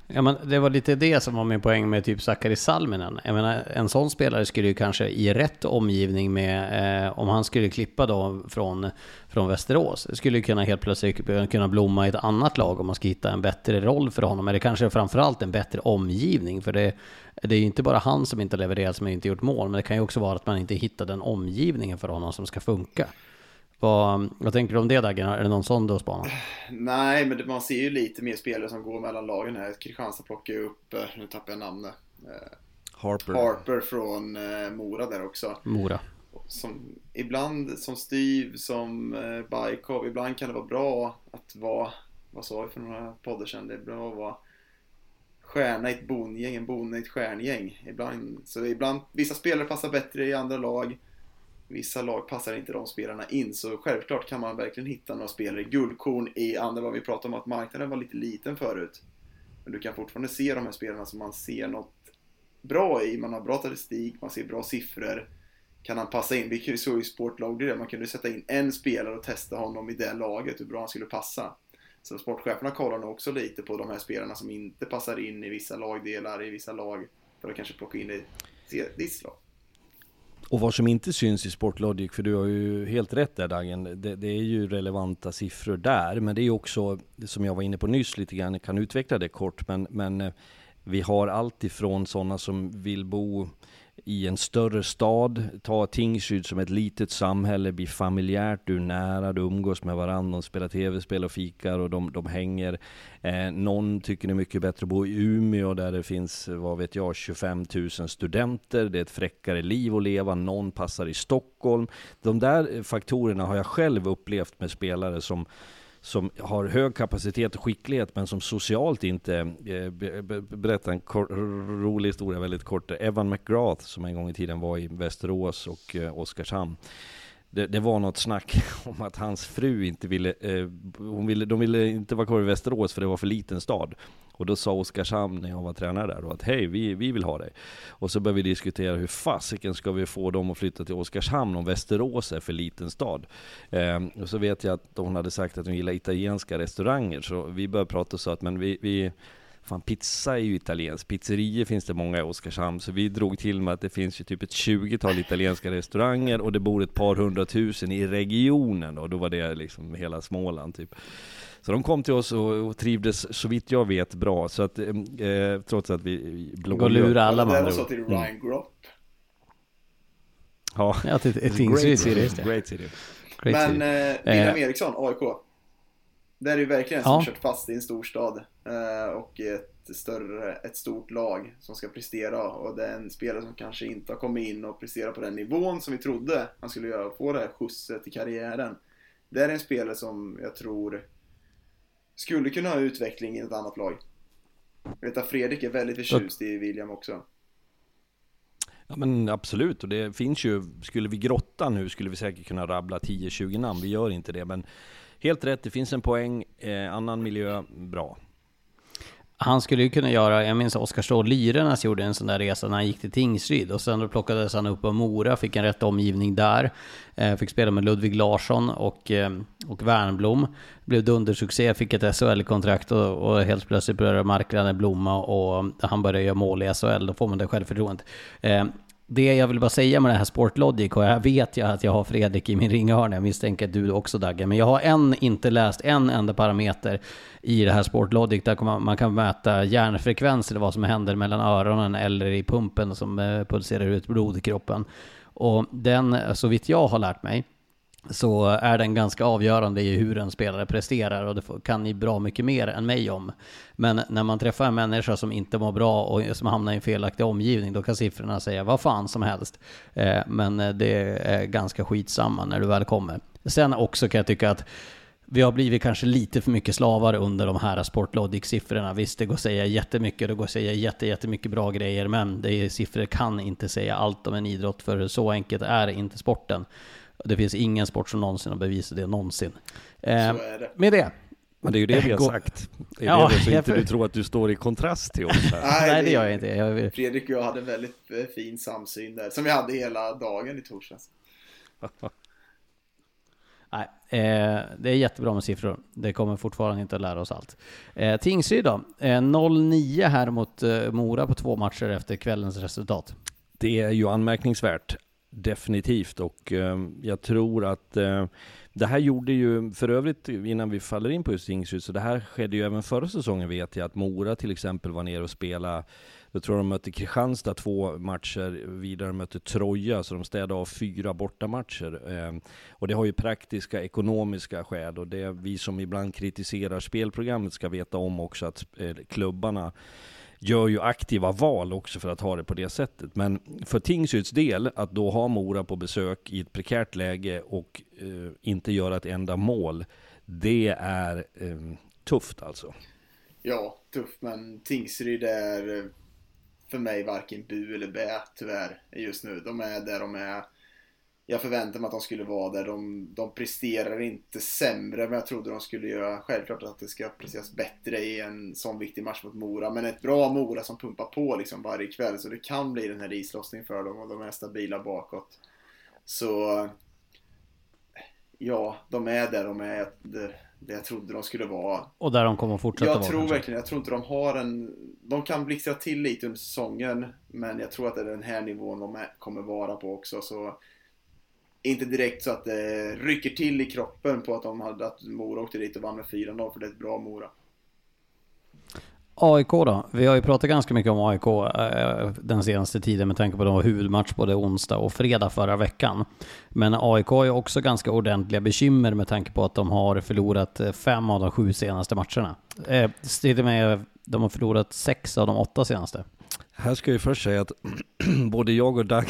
Ja, men det var lite det som var min poäng med typ Sakari Salminen. Jag menar, en sån spelare skulle ju kanske i rätt omgivning med, eh, om han skulle klippa då från, från Västerås, skulle ju kunna helt plötsligt kunna blomma i ett annat lag om man ska hitta en bättre roll för honom. Eller kanske framförallt en bättre omgivning. För det, det är ju inte bara han som inte levererat, som inte gjort mål, men det kan ju också vara att man inte hittar den omgivningen för honom som ska funka. Vad, vad tänker du om det Dagen? Är det någon sån du har spanat? Nej, men man ser ju lite mer spelare som går mellan lagen här. Kristianstad plockar ju upp, eh, nu tappar jag namnet. Eh, Harper. Harper från eh, Mora där också. Mora. Som, ibland som Steve, som eh, Bajkov, ibland kan det vara bra att vara, vad sa vi för några poddar sedan? Det är bra att vara stjärna i ett bondgäng, en bonde i ett stjärngäng. Ibland, så ibland, vissa spelare passar bättre i andra lag vissa lag passar inte de spelarna in. Så självklart kan man verkligen hitta några spelare, guldkorn i andra lag. Vi pratade om att marknaden var lite liten förut. Men du kan fortfarande se de här spelarna som man ser något bra i. Man har bra statistik, man ser bra siffror. Kan han passa in? Vi såg ju Sportlag det, man kunde sätta in en spelare och testa honom i det laget, hur bra han skulle passa. Så sportcheferna kollar nog också lite på de här spelarna som inte passar in i vissa lagdelar, i vissa lag, för att kanske plocka in i ditt lag. Och vad som inte syns i Sportlogic, för du har ju helt rätt där Dagen, det, det, är ju relevanta siffror där, men det är ju också, som jag var inne på nyss lite grann, jag kan utveckla det kort, men, men eh, vi har allt ifrån sådana som vill bo i en större stad, ta Tingsryd som ett litet samhälle, blir familjärt, du är nära, du umgås med varandra, de spelar tv-spel och fikar och de, de hänger. Eh, någon tycker det är mycket bättre att bo i Umeå där det finns, vad vet jag, 25 000 studenter, det är ett fräckare liv att leva, någon passar i Stockholm. De där faktorerna har jag själv upplevt med spelare som som har hög kapacitet och skicklighet men som socialt inte... Eh, berätta en rolig historia väldigt kort. Evan McGrath som en gång i tiden var i Västerås och eh, Oskarshamn det, det, var något snack om att hans fru inte ville, eh, hon ville, de ville inte vara kvar i Västerås för det var för liten stad. Och då sa Oskarshamn när jag var tränare där då att hej, vi, vi vill ha dig. Och så började vi diskutera hur fasiken ska vi få dem att flytta till Oskarshamn om Västerås är för liten stad. Eh, och så vet jag att hon hade sagt att hon gillar italienska restauranger, så vi började prata och sa att men vi, vi Fan, pizza är ju italienskt. Pizzerier finns det många i Oskarshamn, så vi drog till med att det finns ju typ ett 20-tal italienska restauranger och det bor ett par hundratusen i regionen och då var det liksom hela Småland typ. Så de kom till oss och, och trivdes så vitt jag vet bra, så att eh, trots att vi blå... Gå lura alla man. Det var så till Ryan mm. Gropp. Ja, ja till, ett Great city. Great city. Men eh, William eh. Eriksson, AIK. Det är ju verkligen en som ja. kört fast i en stor stad eh, och ett, större, ett stort lag som ska prestera och det är en spelare som kanske inte har kommit in och presterat på den nivån som vi trodde han skulle göra få det här skjutset i karriären. Det är en spelare som jag tror skulle kunna ha utveckling i ett annat lag. Jag vet att Fredrik är väldigt förtjust i William också. Ja men absolut, och det finns ju, skulle vi grotta nu skulle vi säkert kunna rabbla 10-20 namn, vi gör inte det, men Helt rätt, det finns en poäng. Eh, annan miljö, bra. Han skulle ju kunna göra, jag minns Oskar Ståhl Lyrenäs gjorde en sån där resa när han gick till Tingsryd och sen då plockades han upp av Mora, fick en rätt omgivning där. Eh, fick spela med Ludvig Larsson och, eh, och Wernblom. Blev dundersuccé, fick ett SHL-kontrakt och, och helt plötsligt började marknaden blomma och han började göra mål i SHL. Då får man det självförtroendet. Eh, det jag vill bara säga med det här Sportlogic, och här vet jag att jag har Fredrik i min ringhörna, jag misstänker att du också Dagge, men jag har än inte läst en enda parameter i det här Sportlogic där man kan mäta hjärnfrekvens eller vad som händer mellan öronen eller i pumpen som eh, pulserar ut blod i kroppen. Och den, så vitt jag har lärt mig, så är den ganska avgörande i hur en spelare presterar och det kan ni bra mycket mer än mig om. Men när man träffar en människa som inte mår bra och som hamnar i en felaktig omgivning, då kan siffrorna säga vad fan som helst. Eh, men eh, det är ganska skitsamma när du väl kommer. Sen också kan jag tycka att vi har blivit kanske lite för mycket slavar under de här Sportlogic-siffrorna. Visst, det går att säga jättemycket, det går att säga jätte, jättemycket bra grejer, men det är, siffror kan inte säga allt om en idrott, för så enkelt är inte sporten. Det finns ingen sport som någonsin har bevisat det någonsin. Eh, med det. Men det är ju det vi har sagt. Det är ja, det så inte du tror att du står i kontrast till oss här. Nej, Nej, det gör jag inte. Jag... Fredrik och jag hade väldigt eh, fin samsyn där, som vi hade hela dagen i torsdags. Nej, eh, det är jättebra med siffror. Det kommer fortfarande inte att lära oss allt. Eh, Tingsryd då? Eh, 0-9 här mot eh, Mora på två matcher efter kvällens resultat. Det är ju anmärkningsvärt, definitivt. Och eh, jag tror att eh, det här gjorde ju, för övrigt innan vi faller in på just Tingsryd, så det här skedde ju även förra säsongen vet jag, att Mora till exempel var nere och spelade jag tror de mötte Kristianstad två matcher, vidare mötte Troja, så de städade av fyra bortamatcher. Eh, och det har ju praktiska, ekonomiska skäl, och det vi som ibland kritiserar spelprogrammet ska veta om också att eh, klubbarna gör ju aktiva val också för att ha det på det sättet. Men för Tingsryds del, att då ha Mora på besök i ett prekärt läge och eh, inte göra ett enda mål, det är eh, tufft alltså. Ja, tufft, men Tingsryd är eh, för mig varken bu eller bä tyvärr just nu. De är där de är. Jag förväntar mig att de skulle vara där. De, de presterar inte sämre än jag trodde de skulle göra. Självklart att det ska presteras bättre i en sån viktig match mot Mora. Men ett bra Mora som pumpar på liksom varje kväll. Så det kan bli den här islossningen för dem och de är stabila bakåt. Så ja, de är där de är det jag trodde de skulle vara. Och där de kommer att fortsätta jag vara? Jag tror kanske. verkligen, jag tror inte de har en... De kan blixtra till lite under säsongen, men jag tror att det är den här nivån de kommer vara på också. Så inte direkt så att det rycker till i kroppen på att de hade att Mora åkte dit och vann med 4-0, för det är ett bra Mora. AIK då? Vi har ju pratat ganska mycket om AIK eh, den senaste tiden med tanke på att de har huvudmatch både onsdag och fredag förra veckan. Men AIK har ju också ganska ordentliga bekymmer med tanke på att de har förlorat eh, fem av de sju senaste matcherna. Eh, med, de har förlorat sex av de åtta senaste. Här ska jag först säga att både jag och Doug,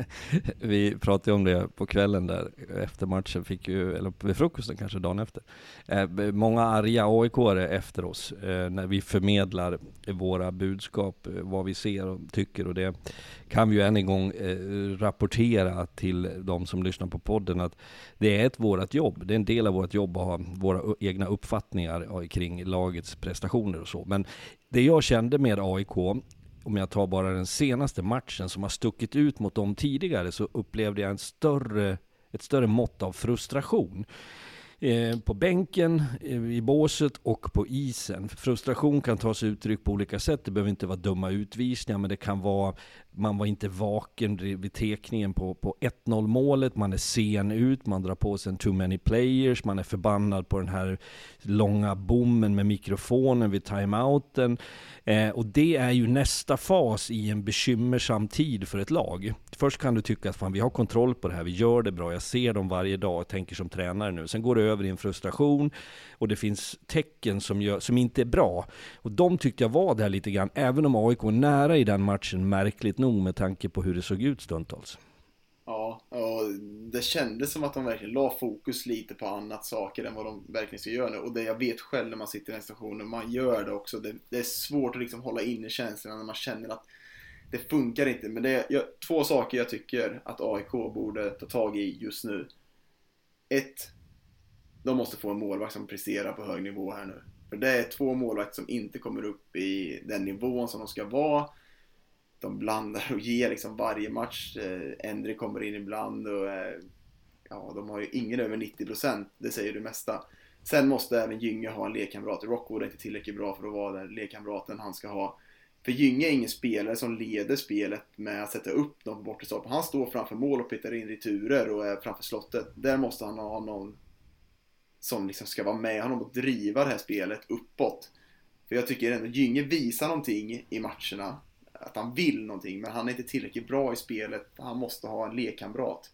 vi pratade om det på kvällen där efter matchen, fick ju, eller vid frukosten kanske dagen efter. Eh, många arga aik efter oss eh, när vi förmedlar våra budskap, eh, vad vi ser och tycker och det kan vi ju än en gång eh, rapportera till de som lyssnar på podden att det är ett vårat jobb. Det är en del av vårt jobb att ha våra egna uppfattningar eh, kring lagets prestationer och så. Men det jag kände med AIK om jag tar bara den senaste matchen som har stuckit ut mot de tidigare, så upplevde jag en större, ett större mått av frustration. Eh, på bänken, eh, i båset och på isen. Frustration kan ta sig uttryck på olika sätt. Det behöver inte vara dumma utvisningar, men det kan vara man var inte vaken vid tekningen på, på 1-0 målet, man är sen ut, man drar på sig en too many players, man är förbannad på den här långa bommen med mikrofonen vid timeouten. Eh, och det är ju nästa fas i en bekymmersam tid för ett lag. Först kan du tycka att fan, vi har kontroll på det här, vi gör det bra, jag ser dem varje dag och tänker som tränare nu. Sen går det över i en frustration och det finns tecken som, gör, som inte är bra. Och de tyckte jag var där lite grann, även om AIK var nära i den matchen, märkligt nog med tanke på hur det såg ut stundtals. Ja, och det kändes som att de verkligen la fokus lite på annat saker än vad de verkligen ska göra nu. Och det jag vet själv när man sitter i den stationen, man gör det också. Det, det är svårt att liksom hålla inne känslorna när man känner att det funkar inte. Men det är jag, två saker jag tycker att AIK borde ta tag i just nu. Ett, de måste få en målvakt som presterar på hög nivå här nu. För det är två målvakter som inte kommer upp i den nivån som de ska vara. De blandar och ger liksom varje match. Eh, Endre kommer in ibland och eh, ja, de har ju ingen över 90%. Det säger det mesta. Sen måste även Gynge ha en lekkamrat. Rockwood är inte tillräckligt bra för att vara den lekkamraten han ska ha. För Gynge är ingen spelare som leder spelet med att sätta upp dem på bortre stolpen. Han står framför mål och petar in returer och är framför slottet. Där måste han ha någon som liksom ska vara med honom och driva det här spelet uppåt. För jag tycker ändå Gynge visar någonting i matcherna. Att han vill någonting, men han är inte tillräckligt bra i spelet. Han måste ha en lekkamrat.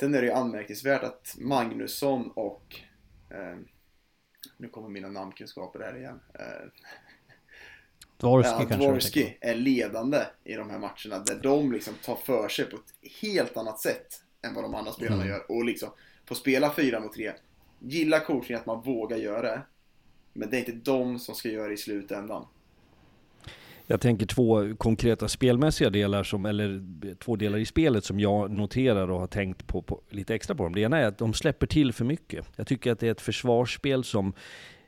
Sen är det ju anmärkningsvärt att Magnusson och... Eh, nu kommer mina namnkunskaper här igen. Eh, Dvorski ja, kanske Dvorski är ledande i de här matcherna. Där de liksom tar för sig på ett helt annat sätt än vad de andra spelarna mm. gör. Och liksom, får spela 4 mot 3 gillar coaching att man vågar göra det. Men det är inte de som ska göra det i slutändan. Jag tänker två konkreta spelmässiga delar, som, eller två delar i spelet som jag noterar och har tänkt på, på, lite extra på dem. Det ena är att de släpper till för mycket. Jag tycker att det är ett försvarsspel som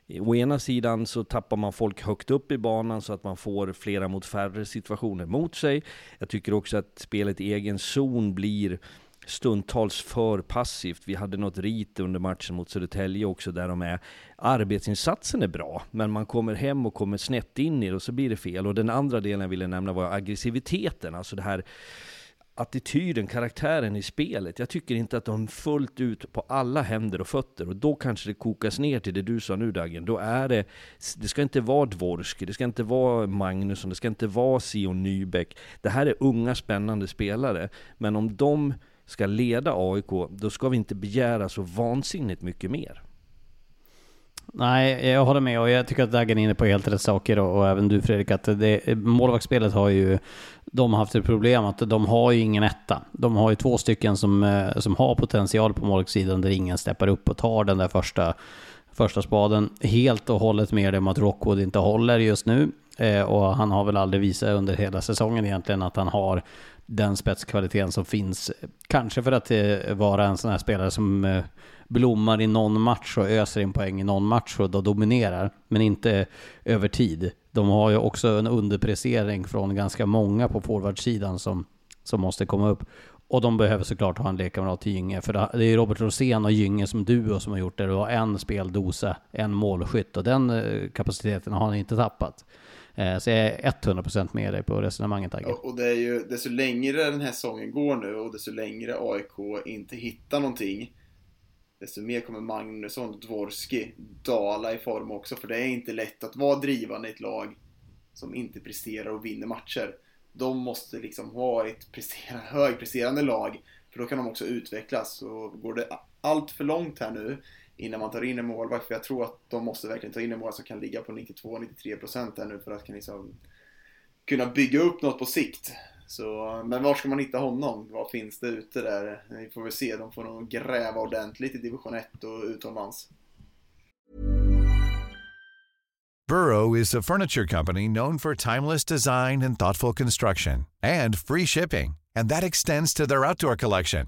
eh, Å ena sidan så tappar man folk högt upp i banan så att man får flera mot färre situationer mot sig. Jag tycker också att spelet i egen zon blir stundtals för passivt. Vi hade något rit under matchen mot Södertälje också där de är arbetsinsatsen är bra, men man kommer hem och kommer snett in i det och så blir det fel. Och den andra delen jag ville nämna var aggressiviteten, alltså det här attityden, karaktären i spelet. Jag tycker inte att de fullt ut på alla händer och fötter. Och då kanske det kokas ner till det du sa nu Dagen. Då är det, det ska inte vara Dvorsky, det ska inte vara Magnusson, det ska inte vara Sion Nybeck. Det här är unga spännande spelare. Men om de ska leda AIK, då ska vi inte begära så vansinnigt mycket mer. Nej, jag håller med och jag tycker att Dagen är inne på helt rätt saker och, och även du Fredrik, att det, målvaktsspelet har ju de har haft ett problem att de har ju ingen etta. De har ju två stycken som, eh, som har potential på målvaktssidan där ingen steppar upp och tar den där första, första spaden. Helt och hållet med om att Rockwood inte håller just nu. Eh, och han har väl aldrig visat under hela säsongen egentligen att han har den spetskvaliteten som finns. Kanske för att eh, vara en sån här spelare som eh, blommar i någon match och öser in poäng i någon match och då dominerar, men inte eh, över tid. De har ju också en underprestering från ganska många på forwardsidan som, som måste komma upp. Och de behöver såklart ha en lekkamrat till Gynge, för det är Robert Rosén och Gynge som duo som har gjort det. Du har en speldosa, en målskytt och den kapaciteten har han inte tappat. Eh, så jag är 100% med dig på resonemanget Agge. Och det är ju, desto längre den här säsongen går nu och desto längre AIK inte hittar någonting desto mer kommer Magnusson och Dvorski dala i form också. För det är inte lätt att vara drivande i ett lag som inte presterar och vinner matcher. De måste liksom ha ett presterande, högpresterande lag. För då kan de också utvecklas. Och går det allt för långt här nu innan man tar in en målvakt. För jag tror att de måste verkligen ta in en målvakt som kan ligga på 92-93% här nu för att kan liksom kunna bygga upp något på sikt. Så, men var ska man hitta honom? Vad finns det ute där? Vi får väl se. De får nog gräva ordentligt i division 1 och utomlands. Burrow is a furniture company known for timeless design and thoughtful construction and free shipping. And that extends to their outdoor collection.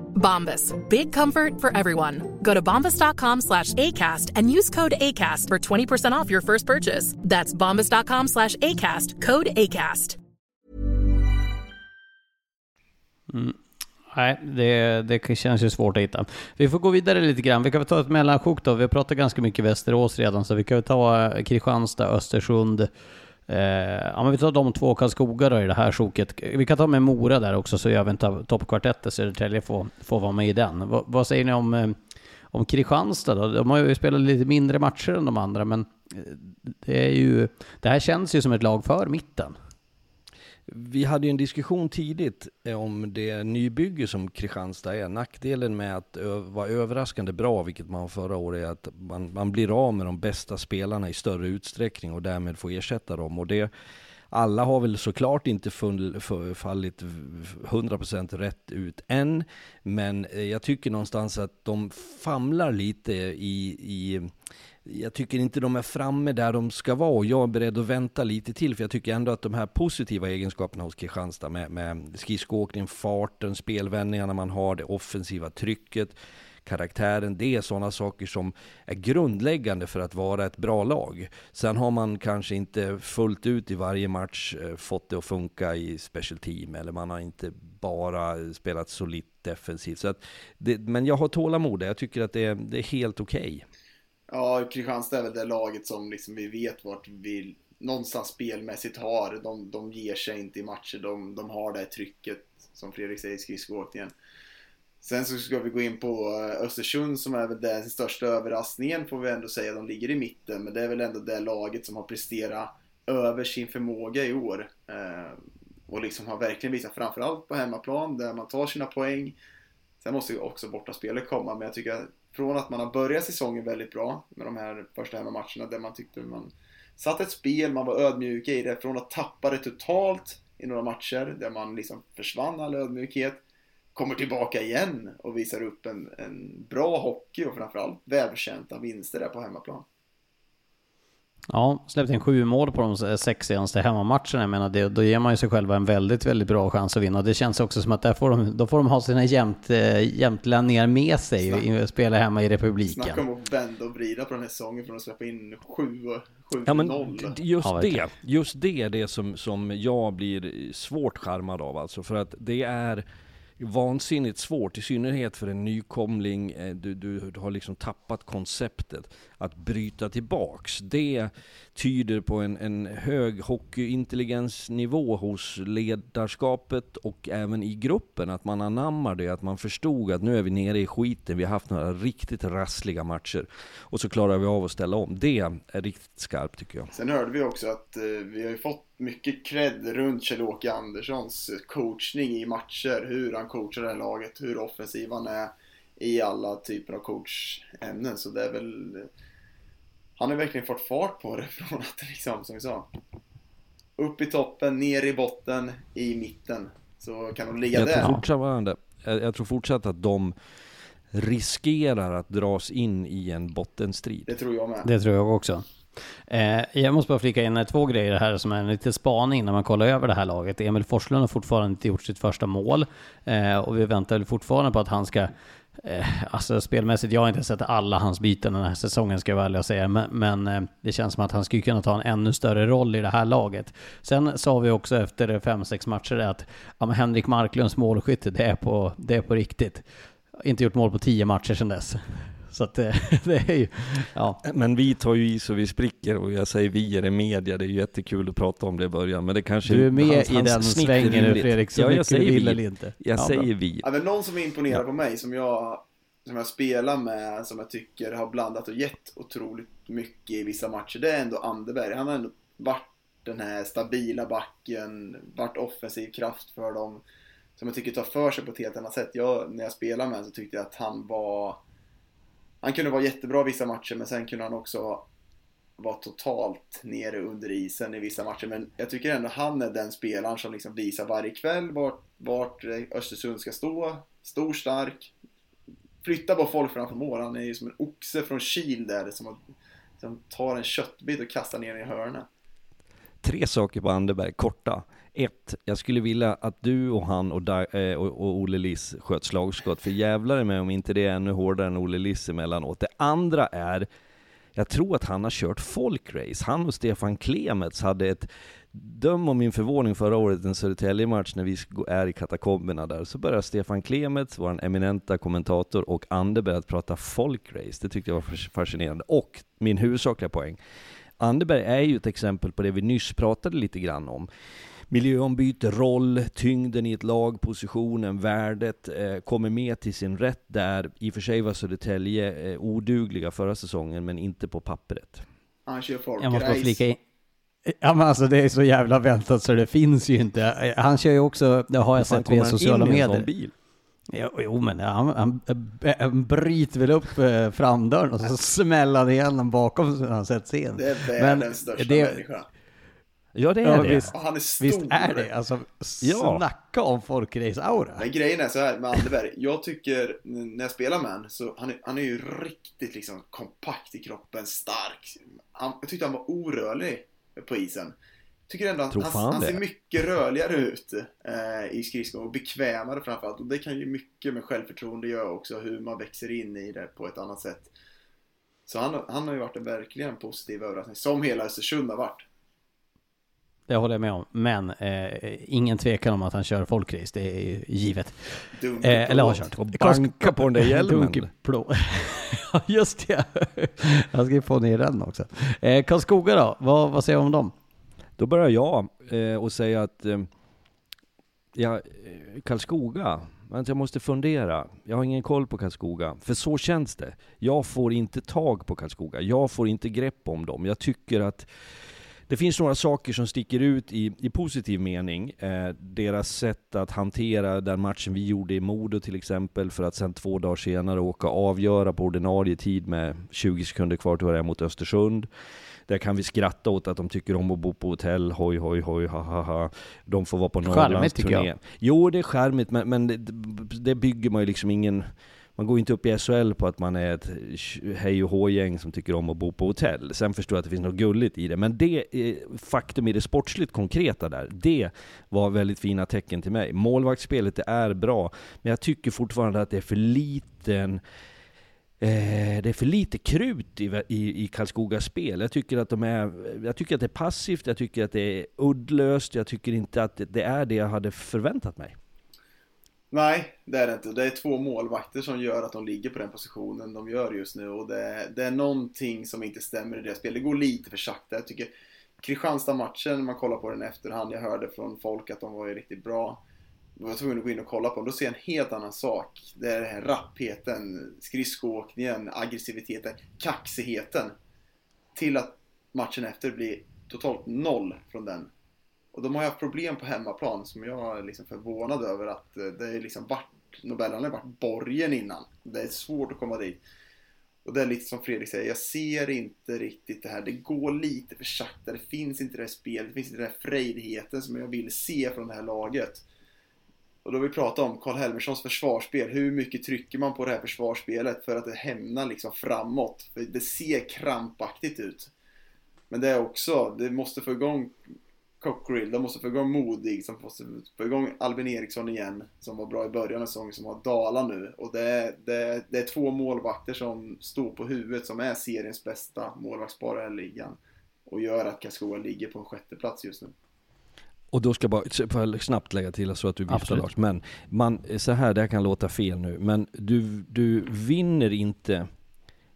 Bombas. Big comfort for everyone. Go to bombas.com slash ACAST and use code ACAST for 20% off your first purchase. That's bombas.com slash ACAST. Code ACAST. Mm. Nej, det, det känns ju svårt att hitta. Vi får gå vidare lite grann. Vi kan väl ta ett mellansjok då. Vi har pratat ganska mycket Västerås redan, så vi kan väl ta Kristianstad, Östersund, Eh, ja, men vi tar de två Karlskoga då i det här sjoket. Vi kan ta med Mora där också så gör vi en toppkvartett där Södertälje får, får vara med i den. V vad säger ni om, eh, om Kristianstad då? De har ju spelat lite mindre matcher än de andra men eh, det är ju, det här känns ju som ett lag för mitten. Vi hade ju en diskussion tidigt eh, om det nybygge som Kristianstad är. Nackdelen med att vara överraskande bra, vilket man förra året, är att man, man blir av med de bästa spelarna i större utsträckning och därmed får ersätta dem. Och det Alla har väl såklart inte full, fallit 100% rätt ut än, men eh, jag tycker någonstans att de famlar lite i, i jag tycker inte de är framme där de ska vara och jag är beredd att vänta lite till för jag tycker ändå att de här positiva egenskaperna hos Kristianstad med, med skridskoåkning, farten, spelvändningarna man har, det offensiva trycket, karaktären, det är sådana saker som är grundläggande för att vara ett bra lag. Sen har man kanske inte fullt ut i varje match eh, fått det att funka i special team eller man har inte bara spelat solitt defensivt. Så att det, men jag har tålamod, jag tycker att det är, det är helt okej. Okay. Ja, Kristianstad är väl det laget som liksom vi vet vart vi någonstans spelmässigt har. De, de ger sig inte i matcher, de, de har det trycket som Fredrik säger i skridskoåkningen. Sen så ska vi gå in på eh, Östersund som är väl den största överraskningen får vi ändå säga. De ligger i mitten, men det är väl ändå det laget som har presterat över sin förmåga i år. Eh, och liksom har verkligen visat, framförallt på hemmaplan, där man tar sina poäng. Sen måste ju också bortaspelet komma, men jag tycker att från att man har börjat säsongen väldigt bra med de här första hemmamatcherna där man tyckte man satt ett spel, man var ödmjuka i det. Från att tappa det totalt i några matcher där man liksom försvann all ödmjukhet. Kommer tillbaka igen och visar upp en, en bra hockey och framförallt välförtjänta vinster där på hemmaplan. Ja, släppte in sju mål på de sex senaste hemmamatcherna. Jag menar, det, då ger man ju sig själva en väldigt, väldigt bra chans att vinna. Det känns också som att där får de, då får de ha sina jämt, eh, jämtlänningar med sig och spela hemma i republiken. Snacka om att vända och vrida på den här säsongen från att släppa in 7-0. Ja, men just ja, det, just det är det som, som jag blir svårt charmad av alltså. För att det är vansinnigt svårt, i synnerhet för en nykomling. Du, du, du, har liksom tappat konceptet. Att bryta tillbaks, det tyder på en, en hög hockeyintelligensnivå hos ledarskapet och även i gruppen. Att man anammar det, att man förstod att nu är vi nere i skiten, vi har haft några riktigt rassliga matcher. Och så klarar vi av att ställa om. Det är riktigt skarpt tycker jag. Sen hörde vi också att eh, vi har ju fått mycket cred runt Kjell-Åke Anderssons coachning i matcher. Hur han coachar det här laget, hur offensiv han är i alla typer av coachämnen. Så det är väl... Han har verkligen fått fart på det från att liksom, som vi sa, upp i toppen, ner i botten, i mitten. Så kan de ligga jag där. Tror jag tror fortsatt att de riskerar att dras in i en bottenstrid. Det tror jag med. Det tror jag också. Eh, jag måste bara flika in eh, två grejer här som är en liten spaning när man kollar över det här laget. Emil Forslund har fortfarande inte gjort sitt första mål eh, och vi väntar väl fortfarande på att han ska eh, Alltså spelmässigt, jag har inte sett alla hans byten den här säsongen ska jag vara ärlig och säga, men, men eh, det känns som att han skulle kunna ta en ännu större roll i det här laget. Sen sa vi också efter eh, fem sex matcher att ja, Henrik Marklunds målskytte, det är på, det är på riktigt. Inte gjort mål på tio matcher sedan dess. Så att det, det är ju, ja. Men vi tar ju i så vi spricker och jag säger vi är det media, det är ju jättekul att prata om det i början, men det kanske Du är med hans, i hans den svängen nu Fredrik, så ja, jag säger du vill vi. eller inte. Jag ja, säger bra. vi. Ja, men någon som är imponerad på mig, som jag, som jag spelar med, som jag tycker har blandat och gett otroligt mycket i vissa matcher, det är ändå Anderberg. Han har ändå varit den här stabila backen, varit offensiv kraft för dem som jag tycker tar för sig på ett helt annat sätt. Jag, när jag spelade med honom så tyckte jag att han var han kunde vara jättebra vissa matcher men sen kunde han också vara totalt nere under isen i vissa matcher. Men jag tycker ändå han är den spelaren som liksom visar varje kväll vart, vart Östersund ska stå. Stor, stark. Flyttar bara folk framför mål. Han är ju som en oxe från Kil där som, som tar en köttbit och kastar ner i hörnet. Tre saker på Anderberg, korta. Ett, jag skulle vilja att du och han och, da, eh, och, och Olle Liss sköt slagskott, för jävlar med om inte det är ännu hårdare än Olle Liss emellanåt. Det andra är, jag tror att han har kört folkrace. Han och Stefan Klemets hade ett, döm om min förvåning förra året, en Södertälje-match när vi är i katakomberna där, så börjar Stefan Klemets, vår eminenta kommentator, och Anderberg att prata folkrace. Det tyckte jag var fascinerande. Och min huvudsakliga poäng, Anderberg är ju ett exempel på det vi nyss pratade lite grann om miljöombyte, roll, tyngden i ett lag, positionen, värdet eh, kommer med till sin rätt där. I och för sig var Södertälje eh, odugliga förra säsongen, men inte på pappret. Han kör folk Jag måste bara flika in. Ja men alltså det är så jävla väntat så det finns ju inte. Han kör ju också, det har jag sett via sociala medier. Bil? Jo, men han, han, han bryter väl upp eh, framdörren och så smäller han igen den bakom så han sätts in. Det är världens största det, människa. Ja, det är Ja, det. visst. Och han är stor. Visst är det? Alltså, Ja. snacka om folkrace-aura. Men grejen är så här med Anderberg. Jag tycker när jag spelar med honom så han är, han är ju riktigt liksom kompakt i kroppen, stark. Han, jag tyckte han var orörlig på isen. Tycker ändå att han, fan han ser mycket rörligare ut eh, i skridskon och bekvämare framförallt. Och det kan ju mycket med självförtroende göra också, hur man växer in i det på ett annat sätt. Så han, han har ju varit en verkligen positiv överraskning, som hela Östersund har varit. Det håller jag med om. Men eh, ingen tvekan om att han kör folkrace. Det är ju givet. Eh, eller har kört. Och banka på den där hjälmen. Ja, just det. Jag ska ju få ner den också. Eh, Karlskoga då? Vad, vad säger du om dem? Då börjar jag eh, och säga att eh, ja, eh, Karlskoga, jag måste fundera. Jag har ingen koll på Karlskoga, för så känns det. Jag får inte tag på Karlskoga, jag får inte grepp om dem. Jag tycker att det finns några saker som sticker ut i, i positiv mening. Eh, deras sätt att hantera den matchen vi gjorde i Modo till exempel, för att sen två dagar senare åka och avgöra på ordinarie tid med 20 sekunder kvar till varje mot Östersund. Där kan vi skratta åt att de tycker om att bo på hotell, hoj hoj hoj, ha ha ha. De får vara på Charmigt, Norrlands tycker jag. turné. Jo, det är charmigt, men, men det, det bygger man ju liksom ingen... Man går ju inte upp i SHL på att man är ett hej och hå-gäng som tycker om att bo på hotell. Sen förstår jag att det finns något gulligt i det, men det faktum i det sportsligt konkreta där, det var väldigt fina tecken till mig. Målvaktsspelet, det är bra, men jag tycker fortfarande att det är för liten eh, det är för lite krut i, i, i Karlskogas spel. Jag tycker, att de är, jag tycker att det är passivt, jag tycker att det är uddlöst, jag tycker inte att det, det är det jag hade förväntat mig. Nej, det är det inte. Det är två målvakter som gör att de ligger på den positionen de gör just nu. Och det är, det är någonting som inte stämmer i deras spel. Det går lite för sakta. Jag tycker Kristianstad-matchen, när man kollar på den i efterhand, jag hörde från folk att de var ju riktigt bra. Jag var tvungen att gå in och kolla på dem. Då ser jag en helt annan sak. Det är den här rappheten, skridskoåkningen, aggressiviteten, kaxigheten. Till att matchen efter blir totalt noll från den. Och de har ju haft problem på hemmaplan som jag är liksom förvånad över att eh, det är liksom varit, Nobelhallen har varit borgen innan. Det är svårt att komma dit. Och det är lite som Fredrik säger, jag ser inte riktigt det här. Det går lite för sakta, det finns inte det här spelet, det finns inte den här frejdigheten som jag vill se från det här laget. Och då vill vi prata om Karl Helmerssons försvarsspel. Hur mycket trycker man på det här försvarsspelet för att det hämnar liksom framåt? För det ser krampaktigt ut. Men det är också, det måste få igång Cockerill, de måste få igång Modig, som måste få igång Albin Eriksson igen, som var bra i början av säsongen, som har dalat nu. Och det är, det, är, det är två målvakter som står på huvudet, som är seriens bästa målvaktspar i den här ligan. Och gör att Karlskoga ligger på en sjätte plats just nu. Och då ska jag bara snabbt lägga till så att du viftar Absolut. Lars. Men man, så här, det här kan låta fel nu, men du, du vinner inte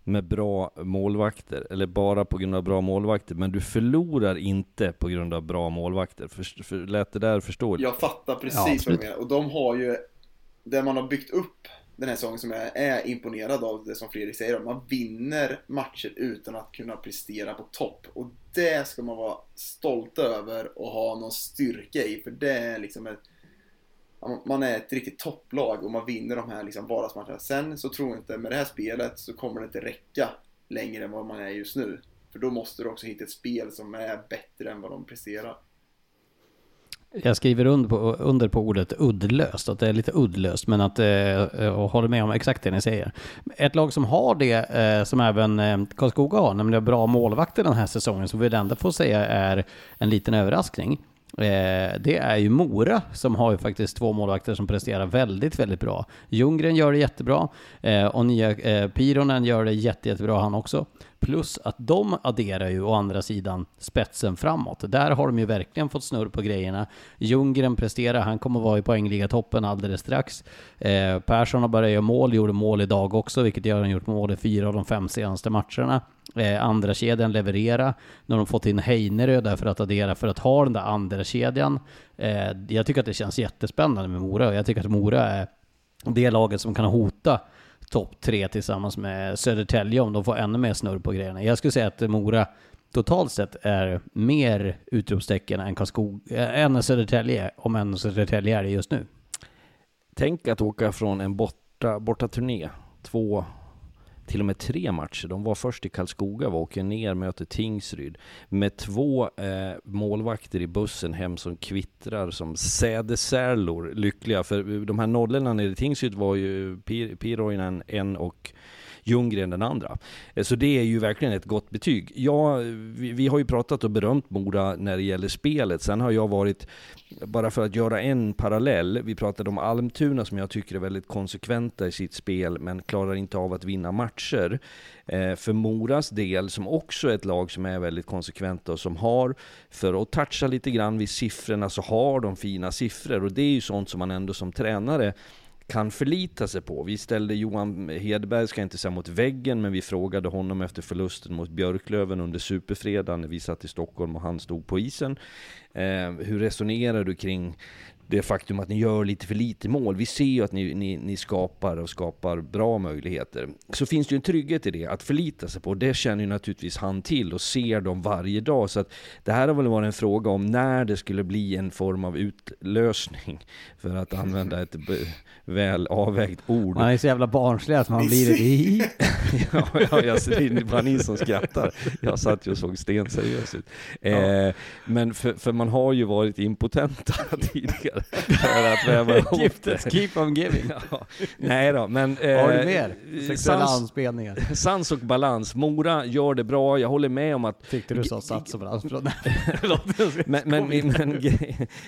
med bra målvakter, eller bara på grund av bra målvakter, men du förlorar inte på grund av bra målvakter. För, för, lät det där förståeligt? Jag fattar precis Ja, vad du menar. Och de har ju, det man har byggt upp den här säsongen som jag är imponerad av, det som Fredrik säger, man vinner matcher utan att kunna prestera på topp. Och det ska man vara stolt över och ha någon styrka i, för det är liksom ett man är ett riktigt topplag och man vinner de här liksom vardagsmatcherna. Sen så tror jag inte, med det här spelet så kommer det inte räcka längre än vad man är just nu. För då måste du också hitta ett spel som är bättre än vad de presterar. Jag skriver under på, under på ordet uddlöst, att det är lite uddlöst, men att, eh, och håller med om exakt det ni säger. Ett lag som har det, eh, som även eh, Karlskoga har, nämligen bra målvakter den här säsongen, som vi ändå får säga är en liten överraskning. Eh, det är ju Mora som har ju faktiskt två målvakter som presterar väldigt, väldigt bra. Ljunggren gör det jättebra eh, och nya eh, Pironen gör det jätte, jättebra han också. Plus att de adderar ju å andra sidan spetsen framåt. Där har de ju verkligen fått snurr på grejerna. Ljunggren presterar, han kommer vara i poängligatoppen alldeles strax. Eh, Persson har börjat göra mål, gjorde mål idag också, vilket gör att han gjort mål i fyra av de fem senaste matcherna. Eh, andra kedjan leverera. Nu har de fått in Heinerö där för att addera, för att ha den där andra kedjan. Eh, jag tycker att det känns jättespännande med Mora och jag tycker att Mora är det laget som kan hota topp tre tillsammans med Södertälje om de får ännu mer snurr på grejerna. Jag skulle säga att Mora totalt sett är mer utropstecken än, Karlskog, äh, än Södertälje, om än Södertälje är det just nu. Tänk att åka från en borta, borta turné, två till och med tre matcher. De var först i Karlskoga, var åker ner, möter Tingsryd. Med två eh, målvakter i bussen hem som kvittrar som sädesärlor, lyckliga. För de här nollorna nere i Tingsryd var ju Piroinen en och Ljunggren den andra. Eh, så det är ju verkligen ett gott betyg. Ja, vi, vi, har ju pratat och berömt Mora när det gäller spelet. Sen har jag varit, bara för att göra en parallell, vi pratade om Almtuna som jag tycker är väldigt konsekventa i sitt spel, men klarar inte av att vinna matcher. Eh, för Moras del, som också är ett lag som är väldigt konsekventa och som har, för att toucha lite grann vid siffrorna, så har de fina siffror. Och det är ju sånt som man ändå som tränare kan förlita sig på. Vi ställde Johan Hedberg, ska jag inte säga mot väggen, men vi frågade honom efter förlusten mot Björklöven under Superfredagen när vi satt i Stockholm och han stod på isen. Eh, hur resonerar du kring det faktum att ni gör lite för lite mål. Vi ser ju att ni, ni, ni, skapar och skapar bra möjligheter. Så finns det ju en trygghet i det, att förlita sig på. Det känner ju naturligtvis han till och ser dem varje dag. Så att det här har väl varit en fråga om när det skulle bli en form av utlösning, för att använda ett väl avvägt ord. Man är så jävla barnslig att man blir det. ja, ja, jag, det är bara ni som skrattar. Jag satt ju och såg stenseriös ut. Eh, men för, för man har ju varit impotenta tidigare ihop det. keep on giving. Ja. Nej då, men... Eh, Har du mer sexuella sans, anspelningar? Sans och balans. Mora gör det bra, jag håller med om att... Tyckte du sa sats och balans? men, men, men, men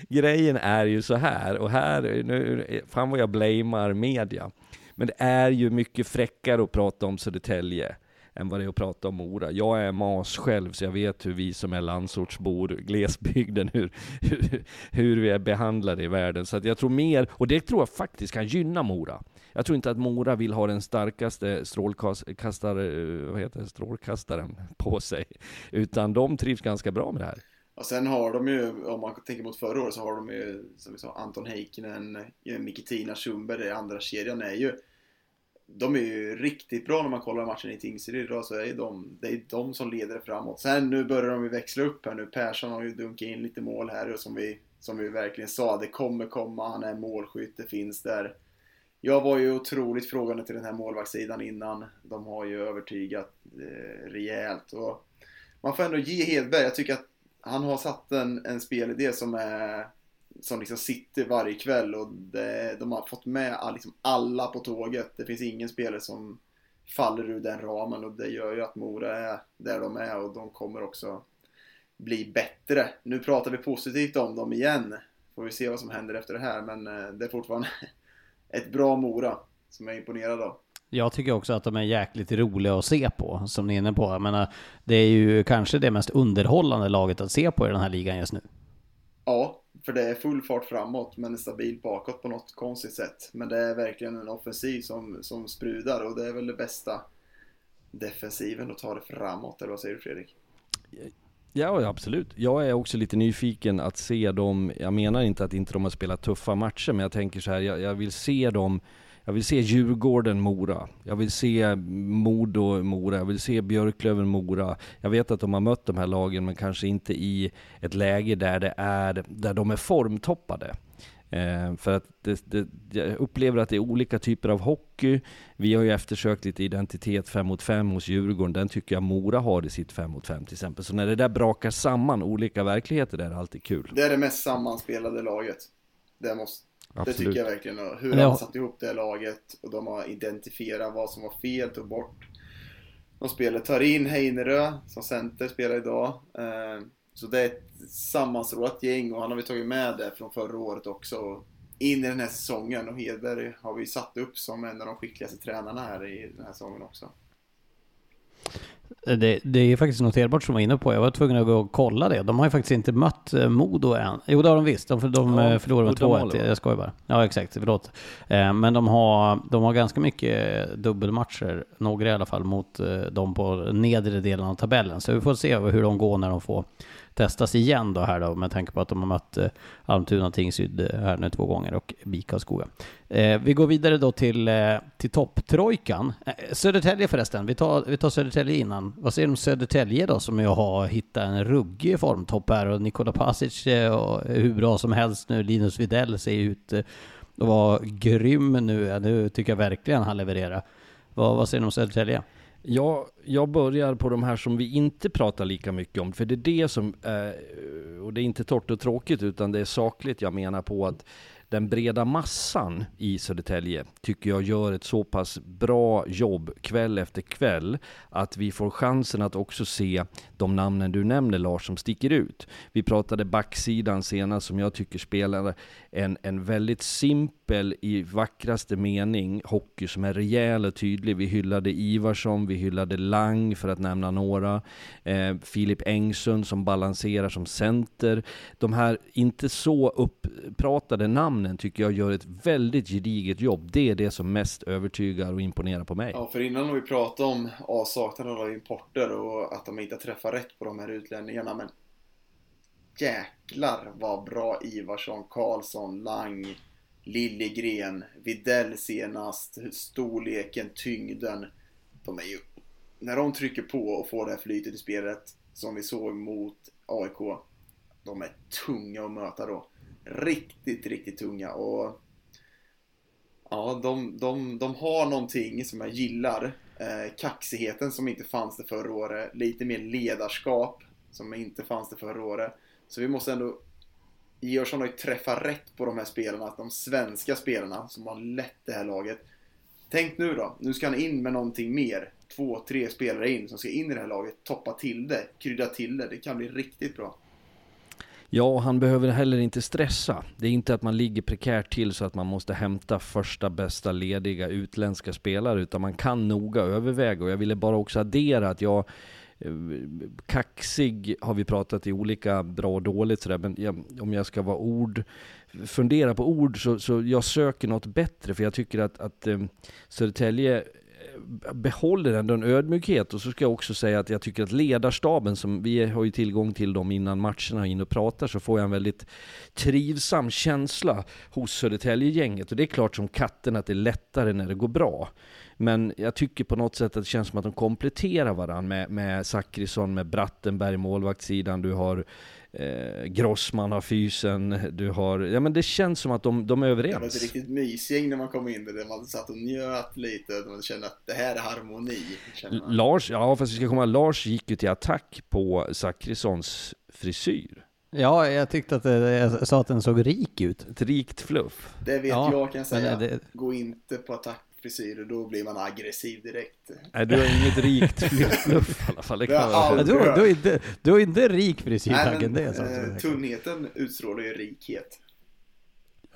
grejen är ju så här, och här, nu, fan vad jag blamear media. Men det är ju mycket fräckare att prata om Södertälje än vad det är att prata om Mora. Jag är mas själv, så jag vet hur vi som är landsortsbor, glesbygden, hur, hur, hur vi är behandlade i världen. Så att jag tror mer, och det tror jag faktiskt kan gynna Mora. Jag tror inte att Mora vill ha den starkaste strålkastare, eh, vad heter det, strålkastaren på sig, utan de trivs ganska bra med det här. Och sen har de ju, om man tänker mot förra året, så har de ju, som vi sa, Anton Heikkinen, Mikitina Schumberg, det andra kedjan är ju de är ju riktigt bra när man kollar matchen i Tingsryd idag så är de, det är de som leder framåt. Sen nu börjar de ju växla upp här nu. Persson har ju dunkat in lite mål här och som vi, som vi verkligen sa, det kommer komma. Han är målskytt, det finns där. Jag var ju otroligt frågande till den här målvaktssidan innan. De har ju övertygat eh, rejält. Och man får ändå ge Hedberg, jag tycker att han har satt en, en spelidé som är som liksom sitter varje kväll och det, de har fått med all, liksom alla på tåget. Det finns ingen spelare som faller ur den ramen och det gör ju att Mora är där de är och de kommer också bli bättre. Nu pratar vi positivt om dem igen. Får vi se vad som händer efter det här men eh, det är fortfarande ett bra Mora som jag är imponerad av. Jag tycker också att de är jäkligt roliga att se på, som ni är inne på. Jag menar, det är ju kanske det mest underhållande laget att se på i den här ligan just nu. Ja, för det är full fart framåt men stabil bakåt på något konstigt sätt. Men det är verkligen en offensiv som, som sprudar och det är väl det bästa defensiven att ta det framåt, eller vad säger du Fredrik? Ja, absolut. Jag är också lite nyfiken att se dem, jag menar inte att inte de har spelat tuffa matcher, men jag tänker så här, jag, jag vill se dem jag vill se Djurgården-Mora. Jag vill se Modo-Mora. Jag vill se Björklöven-Mora. Jag vet att de har mött de här lagen, men kanske inte i ett läge där, det är, där de är formtoppade. Eh, för att det, det, jag upplever att det är olika typer av hockey. Vi har ju eftersökt lite identitet 5 mot 5 hos Djurgården. Den tycker jag Mora har i sitt 5 mot 5 till exempel. Så när det där brakar samman olika verkligheter, det är alltid kul. Det är det mest sammanspelade laget. Det måste, Absolut. Det tycker jag verkligen. Hur de har satt ihop det laget och de har identifierat vad som var fel, tog bort de spelet. Tar in Heinerö som center, spelar idag. Eh, så det är ett sammansråat gäng och han har vi tagit med det från förra året också. In i den här säsongen och Hedberg har vi satt upp som en av de skickligaste tränarna här i den här säsongen också. Det, det, är faktiskt noterbart som jag var inne på. Jag var tvungen att gå och kolla det. De har ju faktiskt inte mött eh, Modo än. Jo, det har de visst. De, de ja, eh, förlorade med 2-1. Jag skojar bara. Ja, exakt. Förlåt. Eh, men de har, de har ganska mycket dubbelmatcher, några i alla fall, mot dem på nedre delen av tabellen. Så vi får se hur de går när de får testas igen då här då med tanke på att de har mött eh, Almtuna Tingsryd eh, här nu två gånger och BIK Karlskoga. Eh, vi går vidare då till, eh, till topptrojkan. Eh, Södertälje förresten, vi tar, vi tar Södertälje innan. Vad säger du om Södertälje då som jag har hittat en ruggig formtopp här och Nikola Pasic eh, hur bra som helst nu. Linus Widell ser ut eh, att vara grym nu. Ja, nu tycker jag verkligen han levererar. Vad, vad säger ni om Södertälje? Ja, jag börjar på de här som vi inte pratar lika mycket om, för det är det som, eh, och det är inte torrt och tråkigt, utan det är sakligt jag menar på att den breda massan i Södertälje tycker jag gör ett så pass bra jobb kväll efter kväll att vi får chansen att också se de namnen du nämner Lars som sticker ut. Vi pratade backsidan senast som jag tycker spelar en, en väldigt simpel i vackraste mening hockey som är rejäl och tydlig. Vi hyllade Ivarsson, vi hyllade Lang för att nämna några. Eh, Filip Engsund som balanserar som center. De här inte så uppratade namnen tycker jag gör ett väldigt gediget jobb. Det är det som mest övertygar och imponerar på mig. Ja, för innan har vi pratat om avsaknaden av importer och att de inte träffar rätt på de här utlänningarna, men jäklar vad bra Ivarsson, Karlsson, Lang, Liljegren, Videll senast, storleken, tyngden. De är ju, när de trycker på och får det här flytet i spelet som vi såg mot AIK, de är tunga att möta då. Riktigt, riktigt tunga och ja, de, de, de har någonting som jag gillar. Eh, kaxigheten som inte fanns det förra året, lite mer ledarskap som inte fanns det förra året. Så vi måste ändå Georgsson har ju träffat rätt på de här spelarna, de svenska spelarna som har lett det här laget. Tänk nu då, nu ska han in med någonting mer. Två, tre spelare in som ska in i det här laget, toppa till det, krydda till det. Det kan bli riktigt bra. Ja, han behöver heller inte stressa. Det är inte att man ligger prekärt till så att man måste hämta första bästa lediga utländska spelare, utan man kan noga överväga. Och jag ville bara också addera att jag kaxig har vi pratat i olika bra och dåligt sådär, men jag, om jag ska vara ord, fundera på ord så, så jag söker något bättre för jag tycker att, att eh, Södertälje eh, behåller ändå en ödmjukhet och så ska jag också säga att jag tycker att ledarstaben som vi har ju tillgång till dem innan matcherna in och pratar så får jag en väldigt trivsam känsla hos Södertälje-gänget och det är klart som katten att det är lättare när det går bra. Men jag tycker på något sätt att det känns som att de kompletterar varandra med, med Zachrisson, med Brattenberg målvaktssidan, du har eh, Grossman har fysen, du har, ja men det känns som att de, de är överens. Det var ett riktigt mysgäng när man kom in där, man satt och njöt lite, man kände att det här är harmoni. Lars, ja fast vi ska komma Lars gick ju till attack på Zachrissons frisyr. Ja, jag tyckte att det, jag sa att den såg rik ut. Ett rikt fluff. Det vet ja, jag kan säga. Det, Gå inte på attack frisyr och då blir man aggressiv direkt. Nej, du har inget rikt fluff i alla fall. Det kan du, du, har inte, du har inte rik frisyr, Nej, men, det. Så, eh, tunnheten utstrålar ju rikhet.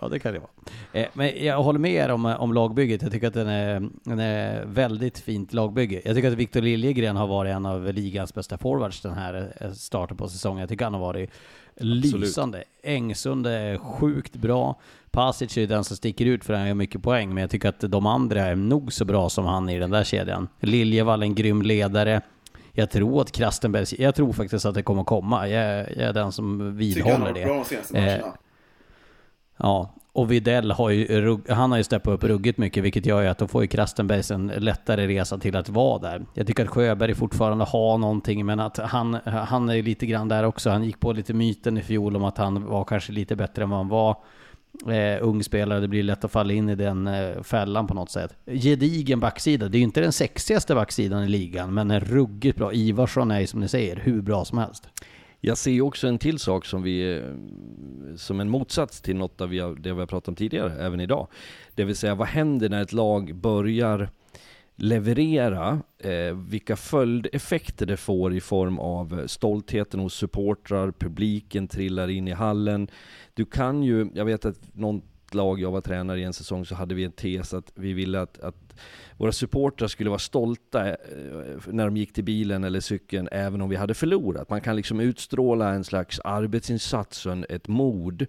Ja, det kan det vara. Eh, men jag håller med er om, om lagbygget. Jag tycker att den är, den är väldigt fint lagbygge. Jag tycker att Victor Liljegren har varit en av ligans bästa forwards den här eh, starten på säsongen. Jag tycker han har varit lysande. Engsund är sjukt bra. Pasic är den som sticker ut för han gör mycket poäng, men jag tycker att de andra är nog så bra som han i den där kedjan. Liljevall en grym ledare. Jag tror att Krastenberg, jag tror faktiskt att det kommer komma. Jag, jag är den som vidhåller det. Tycker han har bra de senaste matcherna. Eh, ja, och Videll har ju, han har ju steppat upp ruggigt mycket, vilket gör ju att då får ju Krastenbergs en lättare resa till att vara där. Jag tycker att Sjöberg fortfarande har någonting, men att han, han är lite grann där också. Han gick på lite myten i fjol om att han var kanske lite bättre än vad han var. Eh, ung spelare, det blir lätt att falla in i den eh, fällan på något sätt. Gedigen backsida, det är ju inte den sexigaste backsidan i ligan, men en ruggigt bra. Ivarsson är ju som ni säger hur bra som helst. Jag ser ju också en till sak som vi, eh, som en motsats till något av det vi har pratat om tidigare, även idag. Det vill säga, vad händer när ett lag börjar leverera, eh, vilka följdeffekter det får i form av eh, stoltheten hos supportrar, publiken trillar in i hallen. Du kan ju, jag vet att någon lag jag var tränare i en säsong så hade vi en tes att vi ville att, att våra supportrar skulle vara stolta eh, när de gick till bilen eller cykeln även om vi hade förlorat. Man kan liksom utstråla en slags arbetsinsats och ett mod.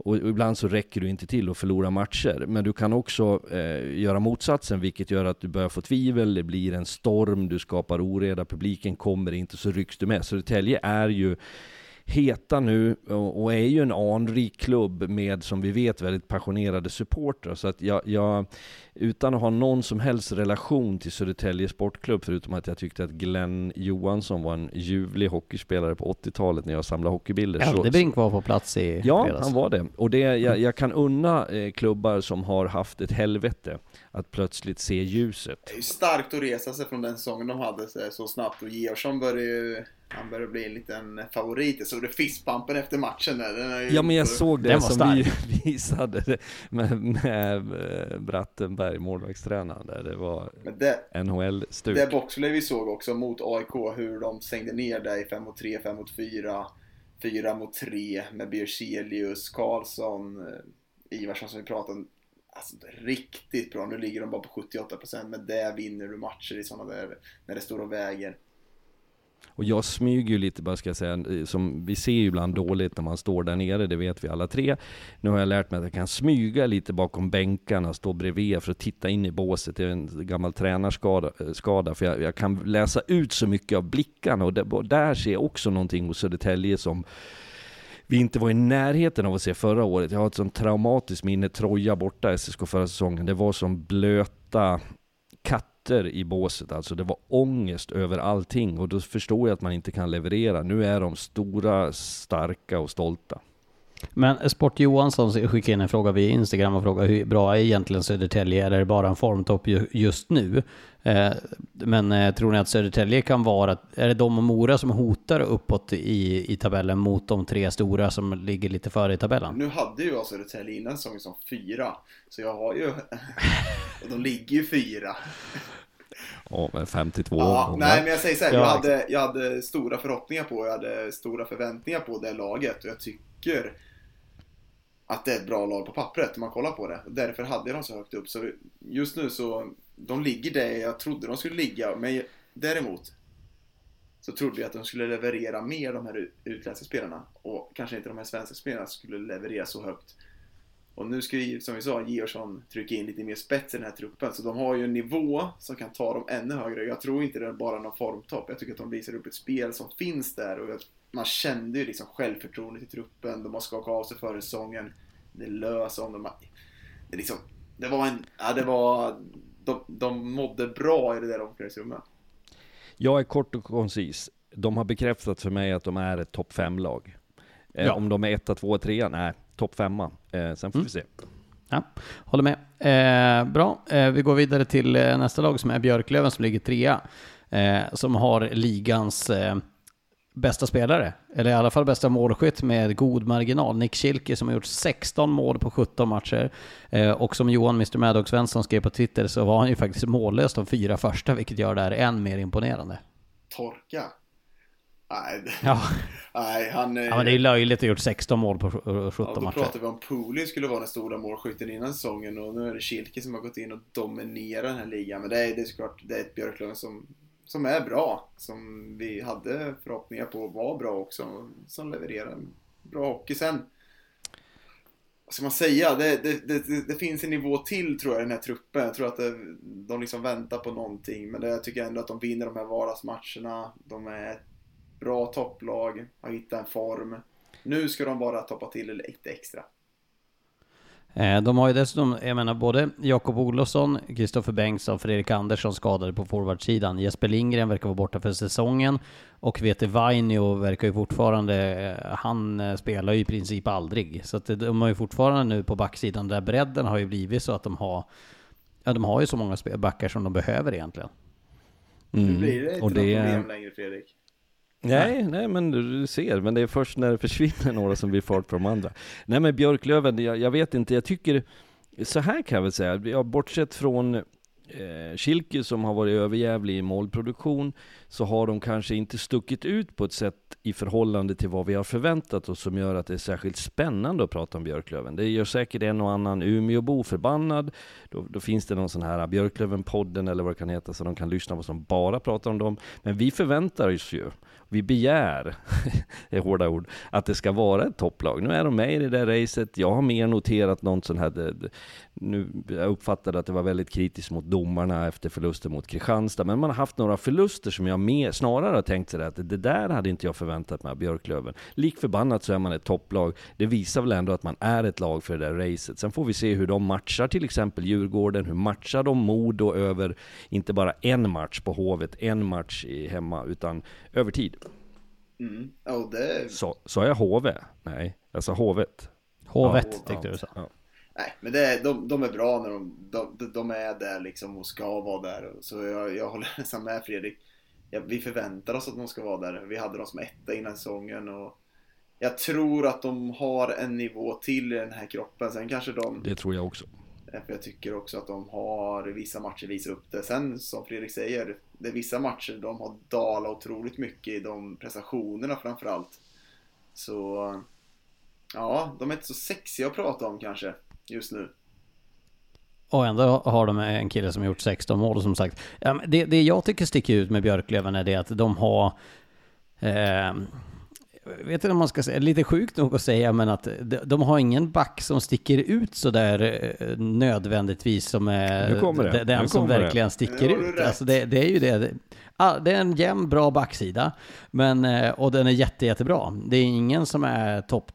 Och ibland så räcker du inte till att förlora matcher. Men du kan också eh, göra motsatsen, vilket gör att du börjar få tvivel, det blir en storm, du skapar oreda, publiken kommer inte, så rycks du med. Södertälje är ju heta nu och, är ju en anrik klubb med, som vi vet, väldigt passionerade supportrar. Så att jag, jag, utan att ha någon som helst relation till Södertälje Sportklubb, förutom att jag tyckte att Glenn Johansson var en ljuvlig hockeyspelare på 80-talet när jag samlade hockeybilder. Eldebrink var på plats i Ja, fredags. han var det. Och det, jag, jag kan unna eh, klubbar som har haft ett helvete att plötsligt se ljuset. Det är ju starkt att resa sig från den säsongen de hade så snabbt och Georgsson började ju han börjar bli en liten favorit. Jag såg du fistpumpen efter matchen där? Den ja men jag såg det som vi visade med, med eh, Brattenberg, målvaktstränaren där. Det var NHL-stuk. Det boxplay vi såg också mot AIK, hur de stängde ner i 5 mot 3, 5 mot 4, 4 mot 3 med Bierselius, Karlsson, eh, Ivarsson som vi pratade om. Alltså riktigt bra. Nu ligger de bara på 78% men där vinner du matcher i sådana där, när det står och väger. Och jag smyger ju lite bara ska jag säga, som vi ser ju ibland dåligt när man står där nere, det vet vi alla tre. Nu har jag lärt mig att jag kan smyga lite bakom bänkarna, stå bredvid för att titta in i båset. Det är en gammal tränarskada, eh, skada, för jag, jag kan läsa ut så mycket av blickarna och där, där ser jag också någonting hos Södertälje som vi inte var i närheten av att se förra året. Jag har ett sånt traumatiskt minne, Troja borta SSK förra säsongen. Det var som blöta katter katter i båset. Alltså det var ångest över allting och då förstår jag att man inte kan leverera. Nu är de stora, starka och stolta. Men Sport Johansson skickade in en fråga via Instagram och frågade hur bra är egentligen Södertälje? Eller är det bara en formtopp just nu? Eh, men eh, tror ni att Södertälje kan vara, är det de och Mora som hotar uppåt i, i tabellen mot de tre stora som ligger lite före i tabellen? Nu hade ju jag Södertälje innan säsongen som fyra, så jag har ju, och de ligger ju fyra. Ja, men 52 ja, Nej, men jag säger så här, jag, hade, jag hade stora förhoppningar på, jag hade stora förväntningar på det laget och jag tycker att det är ett bra lag på pappret om man kollar på det. Därför hade jag dem så högt upp. Så just nu så, de ligger där jag trodde de skulle ligga. Men däremot så trodde jag att de skulle leverera mer de här utländska spelarna. Och kanske inte de här svenska spelarna skulle leverera så högt. Och nu ska ju, som vi sa, Georgsson trycka in lite mer spets i den här truppen. Så de har ju en nivå som kan ta dem ännu högre. Jag tror inte det är bara någon formtopp. Jag tycker att de visar upp ett spel som finns där. Och man kände ju liksom självförtroendet i truppen. De har skakat av sig före säsongen. Det löser om de har... Det, liksom, det var en... Ja, det var... De, de mådde bra i det där omklädningsrummet. Jag är kort och koncis. De har bekräftat för mig att de är ett topp 5-lag. Eh, ja. Om de är etta, tvåa, trea? Nej, topp femma. Eh, sen får mm. vi se. Ja, håller med. Eh, bra, eh, vi går vidare till eh, nästa lag som är Björklöven som ligger trea. Eh, som har ligans eh, bästa spelare, eller i alla fall bästa målskytt med god marginal. Nick Schilke som har gjort 16 mål på 17 matcher. och som Johan Mr Maddox Svensson skrev på Twitter så var han ju faktiskt mållös de fyra första, vilket gör det här än mer imponerande. Torka. Nej, ja. nej han... Ja, men det är löjligt att ha gjort 16 mål på 17 matcher. Ja, då matcher. pratar vi om Pooley skulle vara den stora målskytten innan säsongen och nu är det Kilke som har gått in och dominerar den här ligan. Men det är, det är såklart, det är ett Björklöven som, som är bra. Som vi hade förhoppningar på var bra också. Som levererar en bra hockey. Sen, vad ska man säga? Det, det, det, det, finns en nivå till tror jag i den här truppen. Jag tror att de liksom väntar på någonting. Men det, jag tycker ändå att de vinner de här vardagsmatcherna. De är bra topplag, har hittat en form. Nu ska de bara toppa till lite extra. Eh, de har ju dessutom, jag menar både Jakob Olofsson, Kristoffer Bengtsson, Fredrik Andersson skadade på forwardsidan. Jesper Lindgren verkar vara borta för säsongen och Vete Vainio verkar ju fortfarande, eh, han eh, spelar ju i princip aldrig. Så att de har ju fortfarande nu på backsidan, där bredden har ju blivit så att de har, ja de har ju så många backar som de behöver egentligen. Mm. Nu blir det inte och det... problem längre Fredrik. Nej, nej, men du ser, men det är först när det försvinner några som blir fart på de andra. Nej men Björklöven, jag, jag vet inte, jag tycker, så här kan jag väl säga, jag, bortsett från eh, Schilke som har varit överjävlig i målproduktion, så har de kanske inte stuckit ut på ett sätt i förhållande till vad vi har förväntat oss som gör att det är särskilt spännande att prata om Björklöven. Det gör säkert en och annan Umeåbo förbannad. Då, då finns det någon sån här Björklöven-podden eller vad det kan heta, så de kan lyssna på som bara pratar om dem. Men vi förväntar oss ju vi begär, är hårda ord, att det ska vara ett topplag. Nu är de med i det där racet. Jag har mer noterat något sånt här, nu, jag uppfattade att det var väldigt kritiskt mot domarna efter förlusten mot Kristianstad. Men man har haft några förluster som jag mer, snarare har tänkt sig att det där hade inte jag förväntat mig av Björklöven. Lik förbannat så är man ett topplag. Det visar väl ändå att man är ett lag för det där racet. Sen får vi se hur de matchar till exempel Djurgården. Hur matchar de Modo över, inte bara en match på Hovet, en match i hemma, utan över tid. Mm. Oh, det... Sa så jag HV? Nej, jag sa Hovet. Hovet ja, tyckte ja, du sa. Ja. Nej, men det, de, de är bra när de, de, de är där liksom och ska vara där. Så jag, jag håller nästan med Fredrik. Ja, vi förväntar oss att de ska vara där. Vi hade dem som etta innan säsongen och jag tror att de har en nivå till i den här kroppen. Sen kanske de... Det tror jag också. För jag tycker också att de har vissa matcher visat upp det. Sen som Fredrik säger, det är vissa matcher de har dalat otroligt mycket i de prestationerna framförallt. Så ja, de är inte så sexiga att prata om kanske just nu. Och ändå har de en kille som gjort 16 mål som sagt, det, det jag tycker sticker ut med Björklöven är det att de har eh, vet inte om man ska säga, lite sjukt nog att säga, men att de, har ingen back som sticker ut sådär eh, nödvändigtvis som är den som verkligen det. sticker ut. Alltså det, det, är ju det. Det är en jämn, bra backsida, men, eh, och den är jätte, jättebra. Det är ingen som är topp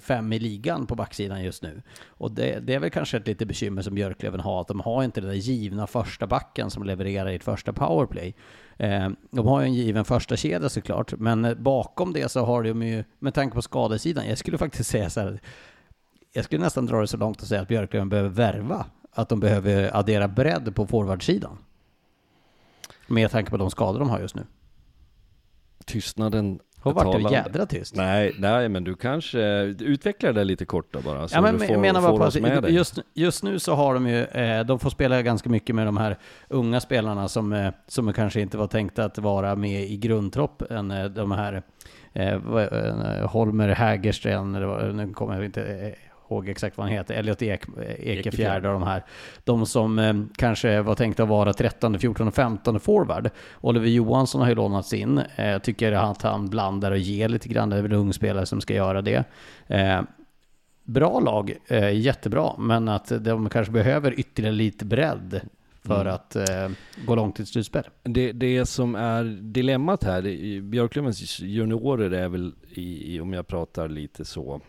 fem i ligan på backsidan just nu. Och det, det, är väl kanske ett lite bekymmer som Björklöven har, att de har inte den där givna första backen som levererar i ett första powerplay. Eh, de har ju en given första kedja såklart, men eh, bakom det så har de ju, med tanke på skadesidan, jag skulle faktiskt säga så här, jag skulle nästan dra det så långt och säga att Björklöven behöver värva, att de behöver addera bredd på forwardsidan. Med tanke på de skador de har just nu. Tystnaden har varit jädra tyst. Nej, nej, men du kanske utvecklar det lite kort då bara. Så ja, men får, menar bara på att just, just nu så har de ju, eh, de får spela ganska mycket med de här unga spelarna som, eh, som kanske inte var tänkta att vara med i grundtroppen. Eh, de här eh, Holmer Hägersten, nu kommer jag inte ihåg exakt vad han heter, Elliot Ek, Ekefjärd och de här. De som eh, kanske var tänkta att vara 13, 14 och 15 forward. Oliver Johansson har ju lånats in. Eh, tycker att han blandar och ger lite grann. Det är väl en ung spelare som ska göra det. Eh, bra lag, eh, jättebra, men att de kanske behöver ytterligare lite bredd för mm. att eh, gå långt i ett slutspel. Det, det som är dilemmat här, Björklövens juniorer är väl, i, om jag pratar lite så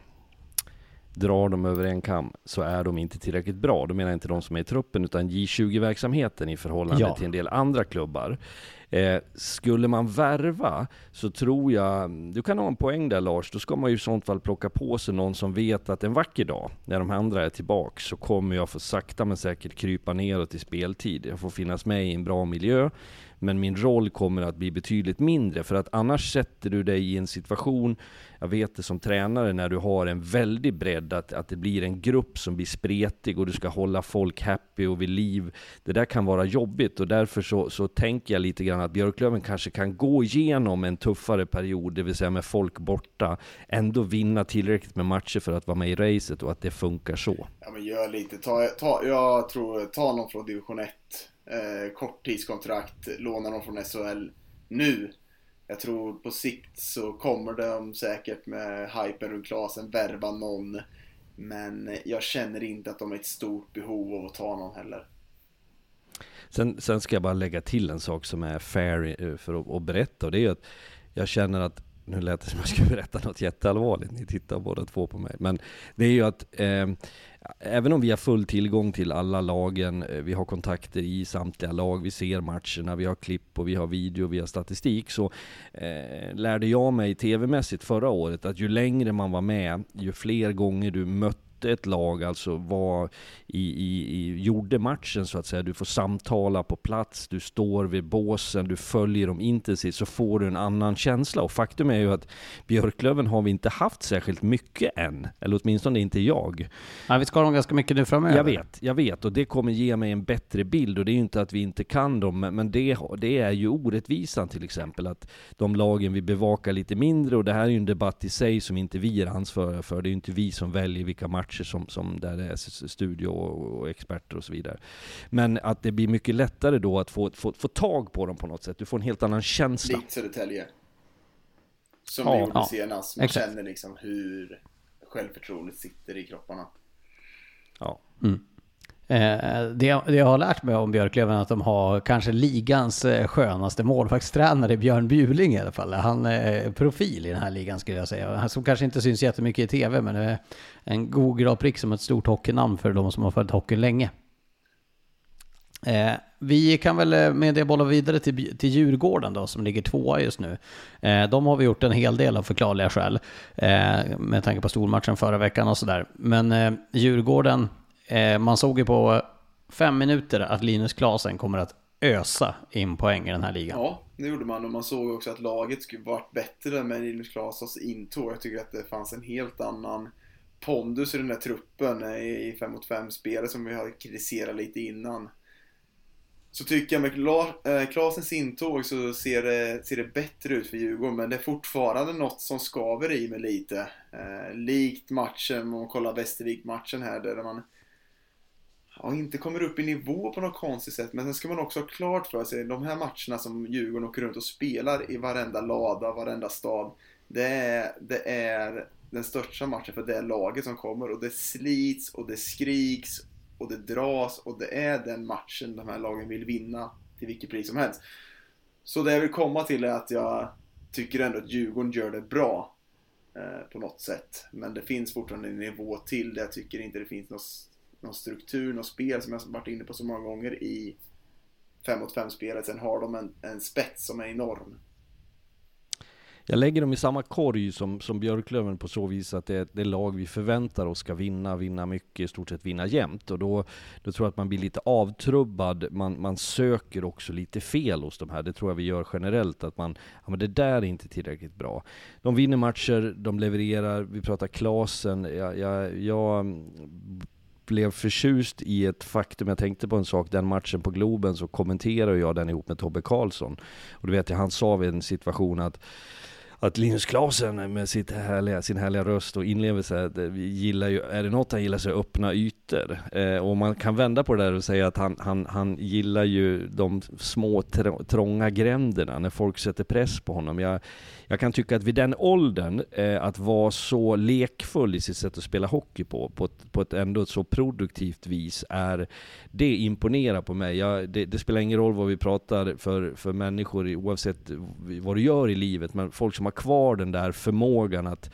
drar de över en kam så är de inte tillräckligt bra. Då menar jag inte de som är i truppen utan J20-verksamheten i förhållande ja. till en del andra klubbar. Eh, skulle man värva så tror jag, du kan ha en poäng där Lars, då ska man ju i sånt fall plocka på sig någon som vet att en vacker dag, när de andra är tillbaka, så kommer jag få sakta men säkert krypa neråt i speltid. Jag får finnas med i en bra miljö men min roll kommer att bli betydligt mindre. För att annars sätter du dig i en situation, jag vet det som tränare, när du har en väldig bredd, att, att det blir en grupp som blir spretig och du ska hålla folk happy och vid liv. Det där kan vara jobbigt och därför så, så tänker jag lite grann att Björklöven kanske kan gå igenom en tuffare period, det vill säga med folk borta, ändå vinna tillräckligt med matcher för att vara med i racet och att det funkar så. Ja men gör lite, ta, ta, jag tror, ta någon från division 1 eh, korttidskontrakt, lånar dem från SHL nu. Jag tror på sikt så kommer de säkert med hypen runt Klasen värva någon. Men jag känner inte att de är ett stort behov av att ta någon heller. Sen, sen ska jag bara lägga till en sak som är fair eh, för att, att berätta och det är att jag känner att nu lät det som jag skulle berätta något jätteallvarligt, ni tittar båda två på mig. Men det är ju att eh, även om vi har full tillgång till alla lagen, eh, vi har kontakter i samtliga lag, vi ser matcherna, vi har klipp och vi har video, vi har statistik, så eh, lärde jag mig tv-mässigt förra året att ju längre man var med, ju fler gånger du mötte ett lag alltså var i, i, i, gjorde matchen så att säga. Du får samtala på plats, du står vid båsen, du följer dem intensivt, så får du en annan känsla. Och faktum är ju att Björklöven har vi inte haft särskilt mycket än, eller åtminstone inte jag. Nej, vi ska ha dem ganska mycket nu framöver. Jag vet, jag vet, och det kommer ge mig en bättre bild. Och det är ju inte att vi inte kan dem, men det, det är ju orättvisan till exempel, att de lagen vi bevakar lite mindre, och det här är ju en debatt i sig som inte vi är ansvariga för. Det är ju inte vi som väljer vilka matcher matcher som, som där det är studio och, och, experter och så vidare. Men att det blir mycket lättare då att få, få, få tag på dem på något sätt. Du får en helt annan känsla. Likt Södertälje. Som ja, vi gjorde ja, senast. Man exakt. känner liksom hur självförtroendet sitter i kropparna. Ja. Mm. Eh, det, det jag har lärt mig om Björklöven är att de har kanske ligans eh, skönaste målvaktstränare, Björn Bjuling i alla fall. Han är eh, profil i den här ligan skulle jag säga. Han som kanske inte syns jättemycket i tv, men är en god grad prick som ett stort hockeynamn för de som har följt hockeyn länge. Eh, vi kan väl eh, med det bolla vidare till, till Djurgården då, som ligger tvåa just nu. Eh, de har vi gjort en hel del av förklarliga skäl, eh, med tanke på stormatchen förra veckan och sådär. Men eh, Djurgården Eh, man såg ju på fem minuter att Linus Klasen kommer att ösa in poäng i den här ligan. Ja, det gjorde man och man såg också att laget skulle varit bättre med Linus Klasens intåg. Jag tycker att det fanns en helt annan pondus i den där truppen i 5 mot 5 spelet som vi har kritiserat lite innan. Så tycker jag med eh, Klasens intåg så ser det, ser det bättre ut för Djurgården men det är fortfarande något som skaver i mig lite. Eh, likt matchen, om man kollar Västervik-matchen här där man ja, inte kommer upp i nivå på något konstigt sätt. Men sen ska man också ha klart för sig, de här matcherna som Djurgården åker runt och spelar i varenda lada, varenda stad. Det är, det är den största matchen för det laget som kommer och det slits och det skriks och det dras och det är den matchen de här lagen vill vinna till vilket pris som helst. Så det jag vill komma till är att jag tycker ändå att Djurgården gör det bra eh, på något sätt. Men det finns fortfarande en nivå till där Jag tycker inte det finns något någon struktur, något spel som jag varit inne på så många gånger i 5 mot 5 spelet. Sen har de en, en spets som är enorm. Jag lägger dem i samma korg som, som Björklöven på så vis att det är det lag vi förväntar oss ska vinna, vinna mycket, i stort sett vinna jämt. Och då, då tror jag att man blir lite avtrubbad, man, man söker också lite fel hos de här. Det tror jag vi gör generellt, att man, ja men det där är inte tillräckligt bra. De vinner matcher, de levererar, vi pratar Klasen, jag, jag, jag blev förtjust i ett faktum, jag tänkte på en sak, den matchen på Globen så kommenterade jag den ihop med Tobbe Karlsson. Och du vet, han sa vid en situation att att Linus Klasen med sitt härliga, sin härliga röst och inlevelse, gillar ju, är det något han gillar så är öppna ytor. Eh, och man kan vända på det där och säga att han, han, han gillar ju de små trånga gränderna, när folk sätter press på honom. Jag, jag kan tycka att vid den åldern, eh, att vara så lekfull i sitt sätt att spela hockey på, på ett, på ett ändå så produktivt vis, är, det imponerar på mig. Jag, det, det, spelar ingen roll vad vi pratar för, för människor, oavsett vad du gör i livet, men folk som har kvar den där förmågan att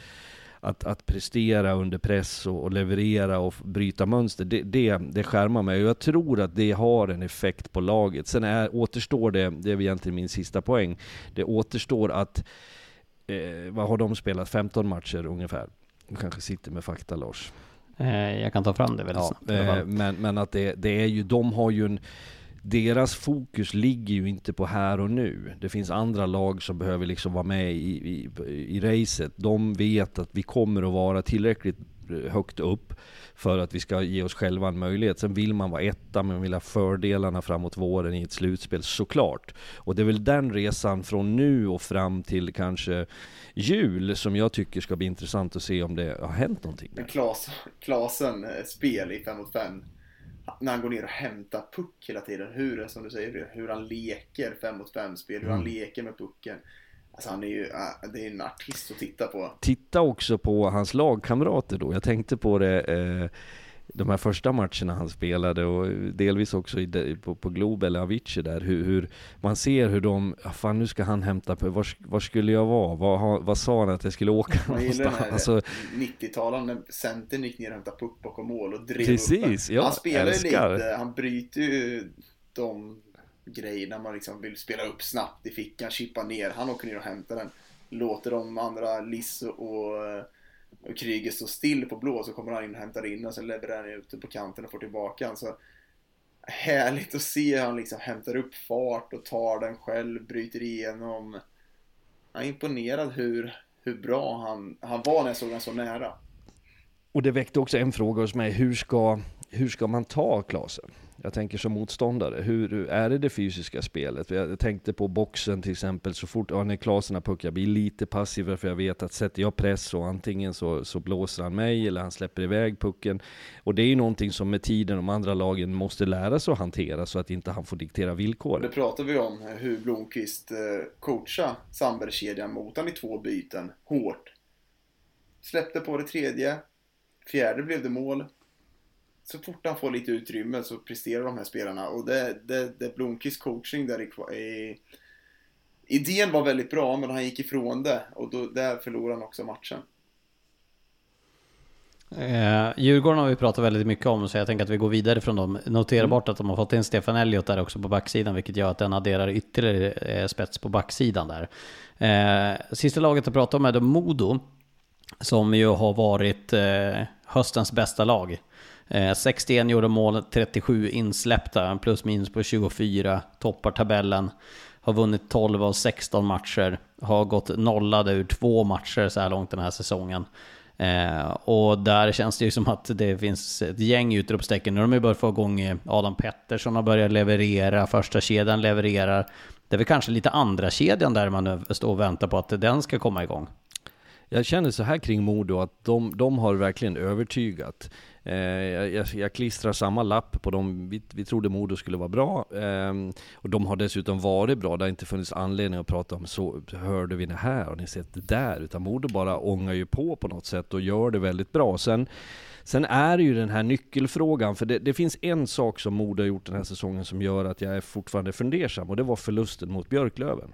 att, att prestera under press och, och leverera och bryta mönster, det, det, det skärmar mig. Och jag tror att det har en effekt på laget. Sen är, återstår det, det är egentligen min sista poäng, det återstår att eh, vad har de spelat? 15 matcher ungefär. Du kanske sitter med fakta Lars? Eh, jag kan ta fram det väldigt ja, snabbt. Eh, men, men att det, det är ju, de har ju en deras fokus ligger ju inte på här och nu. Det finns andra lag som behöver liksom vara med i, i, i racet. De vet att vi kommer att vara tillräckligt högt upp för att vi ska ge oss själva en möjlighet. Sen vill man vara etta, men vill ha fördelarna framåt våren i ett slutspel, såklart. Och det är väl den resan från nu och fram till kanske jul som jag tycker ska bli intressant att se om det har hänt någonting. Men Klas, Klasen eh, spel i 5 mot 5 när han går ner och hämtar puck hela tiden. Hur, som du säger, hur han leker 5 mot 5 spel, hur han mm. leker med pucken. Alltså han är ju, äh, det är en artist att titta på. Titta också på hans lagkamrater då. Jag tänkte på det eh, de här första matcherna han spelade och delvis också i, på, på Globe eller Avicii där, hur, hur, man ser hur de, fan nu ska han hämta, var, var skulle jag vara? Var, vad sa han att jag skulle åka någonstans? Alltså, 90-talen när centern gick ner och hämtade puck bakom mål och drev precis, upp ja, Han spelar ju lite, han bryter ju de grej när man liksom vill spela upp snabbt i fickan, chippa ner, han åker ner och hämtar den. Låter de andra Liss och och Kryger stå still på blå så kommer han in och hämtar in den, sen levererar han ut på kanten och får tillbaka den. Så härligt att se hur han liksom hämtar upp fart och tar den själv, bryter igenom. Jag är imponerad hur, hur bra han, han var när jag såg honom så nära. Och det väckte också en fråga hos mig, hur ska, hur ska man ta Klasen? Jag tänker som motståndare, hur är det det fysiska spelet? Jag tänkte på boxen till exempel, så fort Arne Klasen har puck, jag blir lite passiv för jag vet att sätter jag press så antingen så, så blåser han mig eller han släpper iväg pucken. Och det är ju någonting som med tiden de andra lagen måste lära sig att hantera så att inte han får diktera villkor. Det pratar vi om, hur Blomqvist coachade coachar Sandbergskedjan mot han i två byten, hårt. Släppte på det tredje, fjärde blev det mål, så fort han får lite utrymme så presterar de här spelarna. Och det, det, det Blomqvist coaching där i, i Idén var väldigt bra, men han gick ifrån det. Och då, där förlorade han också matchen. Eh, Djurgården har vi pratat väldigt mycket om, så jag tänker att vi går vidare från dem. Notera mm. bort att de har fått in Stefan Elliot där också på backsidan, vilket gör att den adderar ytterligare eh, spets på backsidan där. Eh, sista laget att prata om är då Modo, som ju har varit eh, höstens bästa lag. Eh, 61 gjorde mål, 37 insläppta, plus minus på 24, toppar tabellen. Har vunnit 12 av 16 matcher, har gått nollade ur två matcher så här långt den här säsongen. Eh, och där känns det ju som att det finns ett gäng utropstecken. Nu har de ju börjat få igång eh, Adam Pettersson har börjat leverera, första kedjan levererar. Det är väl kanske lite andra kedjan där man står och väntar på att den ska komma igång. Jag känner så här kring Modo, att de, de har verkligen övertygat. Eh, jag, jag, jag, klistrar samma lapp på dem. Vi, vi trodde Modo skulle vara bra. Ehm, och de har dessutom varit bra. Det har inte funnits anledning att prata om så hörde vi det här, och ni sett det där? Utan Modo bara ångar ju på på något sätt och gör det väldigt bra. Sen, sen är det ju den här nyckelfrågan, för det, det finns en sak som Modo har gjort den här säsongen som gör att jag är fortfarande fundersam och det var förlusten mot Björklöven.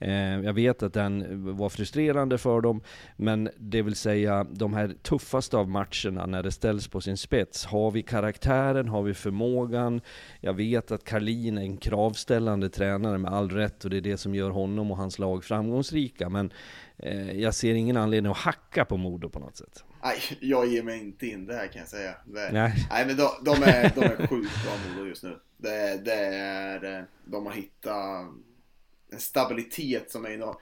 Eh, jag vet att den var frustrerande för dem, men det vill säga de här tuffaste av matcherna när det ställs på sin spets. Har vi karaktären? Har vi förmågan? Jag vet att Karlin är en kravställande tränare med all rätt och det är det som gör honom och hans lag framgångsrika. Men eh, jag ser ingen anledning att hacka på Modo på något sätt. Nej, jag ger mig inte in det här kan jag säga. Det, nej. nej, men de, de, är, de är sjukt bra Modo just nu. Det, det är, eh, de har hittat en stabilitet som är enorm.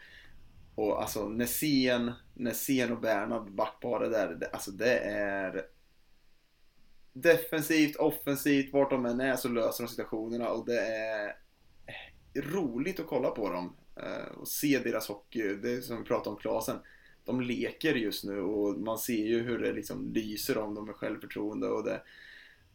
Och alltså Nässén, Nässén och Bernhard backparet där, det, alltså det är defensivt, offensivt, vart de än är så löser de situationerna och det är roligt att kolla på dem eh, och se deras hockey. Det är som vi pratade om Klasen. De leker just nu och man ser ju hur det liksom lyser om dem med självförtroende och det,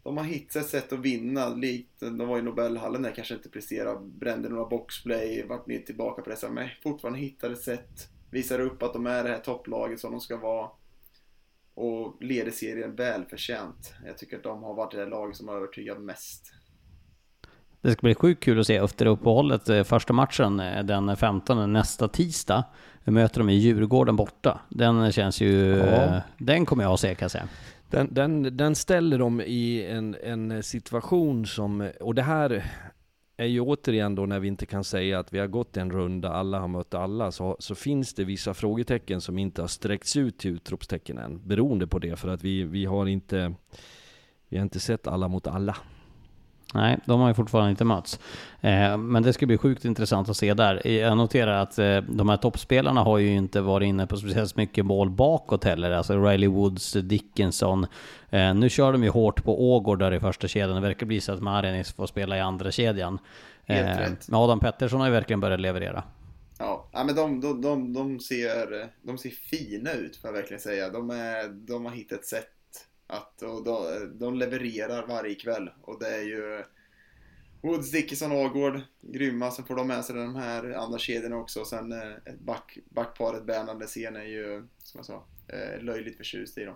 de har hittat ett sätt att vinna. Likt, de var i Nobelhallen där kanske inte presterade, brände några boxplay, vart ner tillbaka pressade. Men fortfarande hittar ett sätt. Visar upp att de är det här topplaget som de ska vara. Och leder serien välförtjänt. Jag tycker att de har varit det laget som har övertygat mest. Det ska bli sjukt kul att se efter uppehållet. Eh, första matchen eh, den 15 nästa tisdag. Vi möter dem i Djurgården borta. Den känns ju... Ja. Eh, den kommer jag att se kan jag säga. Den, den, den ställer dem i en, en situation som, och det här är ju återigen då när vi inte kan säga att vi har gått en runda, alla har mött alla, så, så finns det vissa frågetecken som inte har sträckts ut till utropstecken än, beroende på det, för att vi, vi har inte, vi har inte sett alla mot alla. Nej, de har ju fortfarande inte mötts. Eh, men det ska bli sjukt intressant att se där. Jag noterar att eh, de här toppspelarna har ju inte varit inne på speciellt mycket mål bakåt heller. Alltså Riley Woods, Dickinson. Eh, nu kör de ju hårt på Ågård där i första kedjan. Det verkar bli så att Marinis får spela i andra kedjan. Helt rätt. Men Adam Pettersson har ju verkligen börjat leverera. Ja, men de, de, de, de, ser, de ser fina ut får jag verkligen säga. De, är, de har hittat ett sätt att, och de, de levererar varje kväll och det är ju Woods, Dickinson, Agård, grymma. Sen får de med sig de här andra kedjorna också. Sen eh, ett back, backparet Bernhard scen är ju, som jag sa, eh, löjligt förtjust i dem.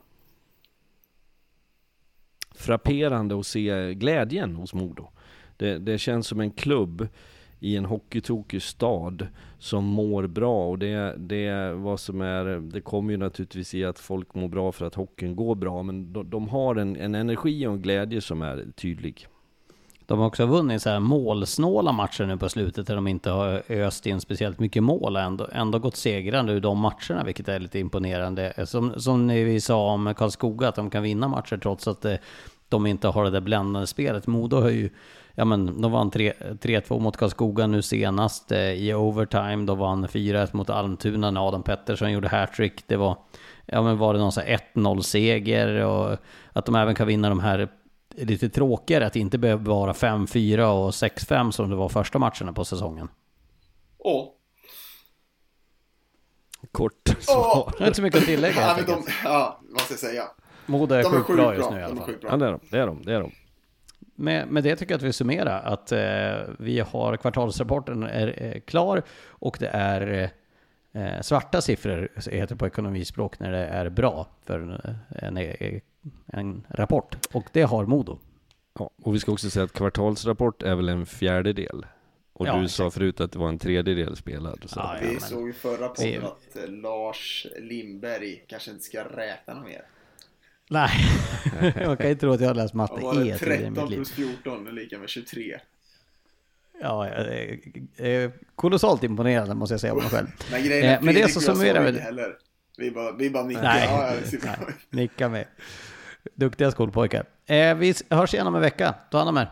Frapperande att se glädjen hos Modo. Det, det känns som en klubb i en hockeytokig stad som mår bra och det, det, vad som är, det kommer ju naturligtvis i att folk mår bra för att hockeyn går bra men de, de har en, en energi och en glädje som är tydlig. De har också vunnit så här målsnåla matcher nu på slutet där de inte har öst in speciellt mycket mål och ändå, ändå gått segrande ur de matcherna, vilket är lite imponerande. Som, som vi sa om Karlskoga, att de kan vinna matcher trots att eh, de inte har det där bländande spelet. Modo har ju ja men de vann 3-2 mot Karlskoga nu senast eh, i overtime. De vann 4-1 mot Almtuna när Adam Pettersson gjorde hattrick. Det var, ja men var det någon sån här 1-0 seger och att de även kan vinna de här lite tråkigare, att det inte behöver vara 5-4 och 6-5 som det var första matcherna på säsongen. Åh. Kort svar. Oh. Inte så mycket att tillägga ja, de, ja, vad ska jag säga? Moda är sjukt bra just nu i alla fall. De ja, det är de. Det är de. Det är de med, med det tycker jag att vi summerar att eh, vi har kvartalsrapporten är, är, klar och det är eh, svarta siffror, heter det på ekonomispråk, när det är bra för en, en en rapport. Och det har Modo. Ja, och vi ska också säga att kvartalsrapport är väl en fjärdedel. Och Ja, du sa förut att det var en tredjedel spelad. Så. Ja, Vi men- såg i förra podden att eh, Lars Lindberg kanske inte ska räkna något mer. Nej, jag kan ju tro att jag har läst matte det? E tidigare i 13 mitt liv. plus 14 är lika med 23. Ja, jag är- är kolossalt imponerande måste jag säga om mig själv. Men grejen är Eh, men det Fredrik så summerar vi inte det. heller. Vi bara, vi bara nickar. Nej, Ja, ja, det nej, nicka med. Duktiga skolpojkar. Eh, vi hörs igen om en vecka. Ta hand om er.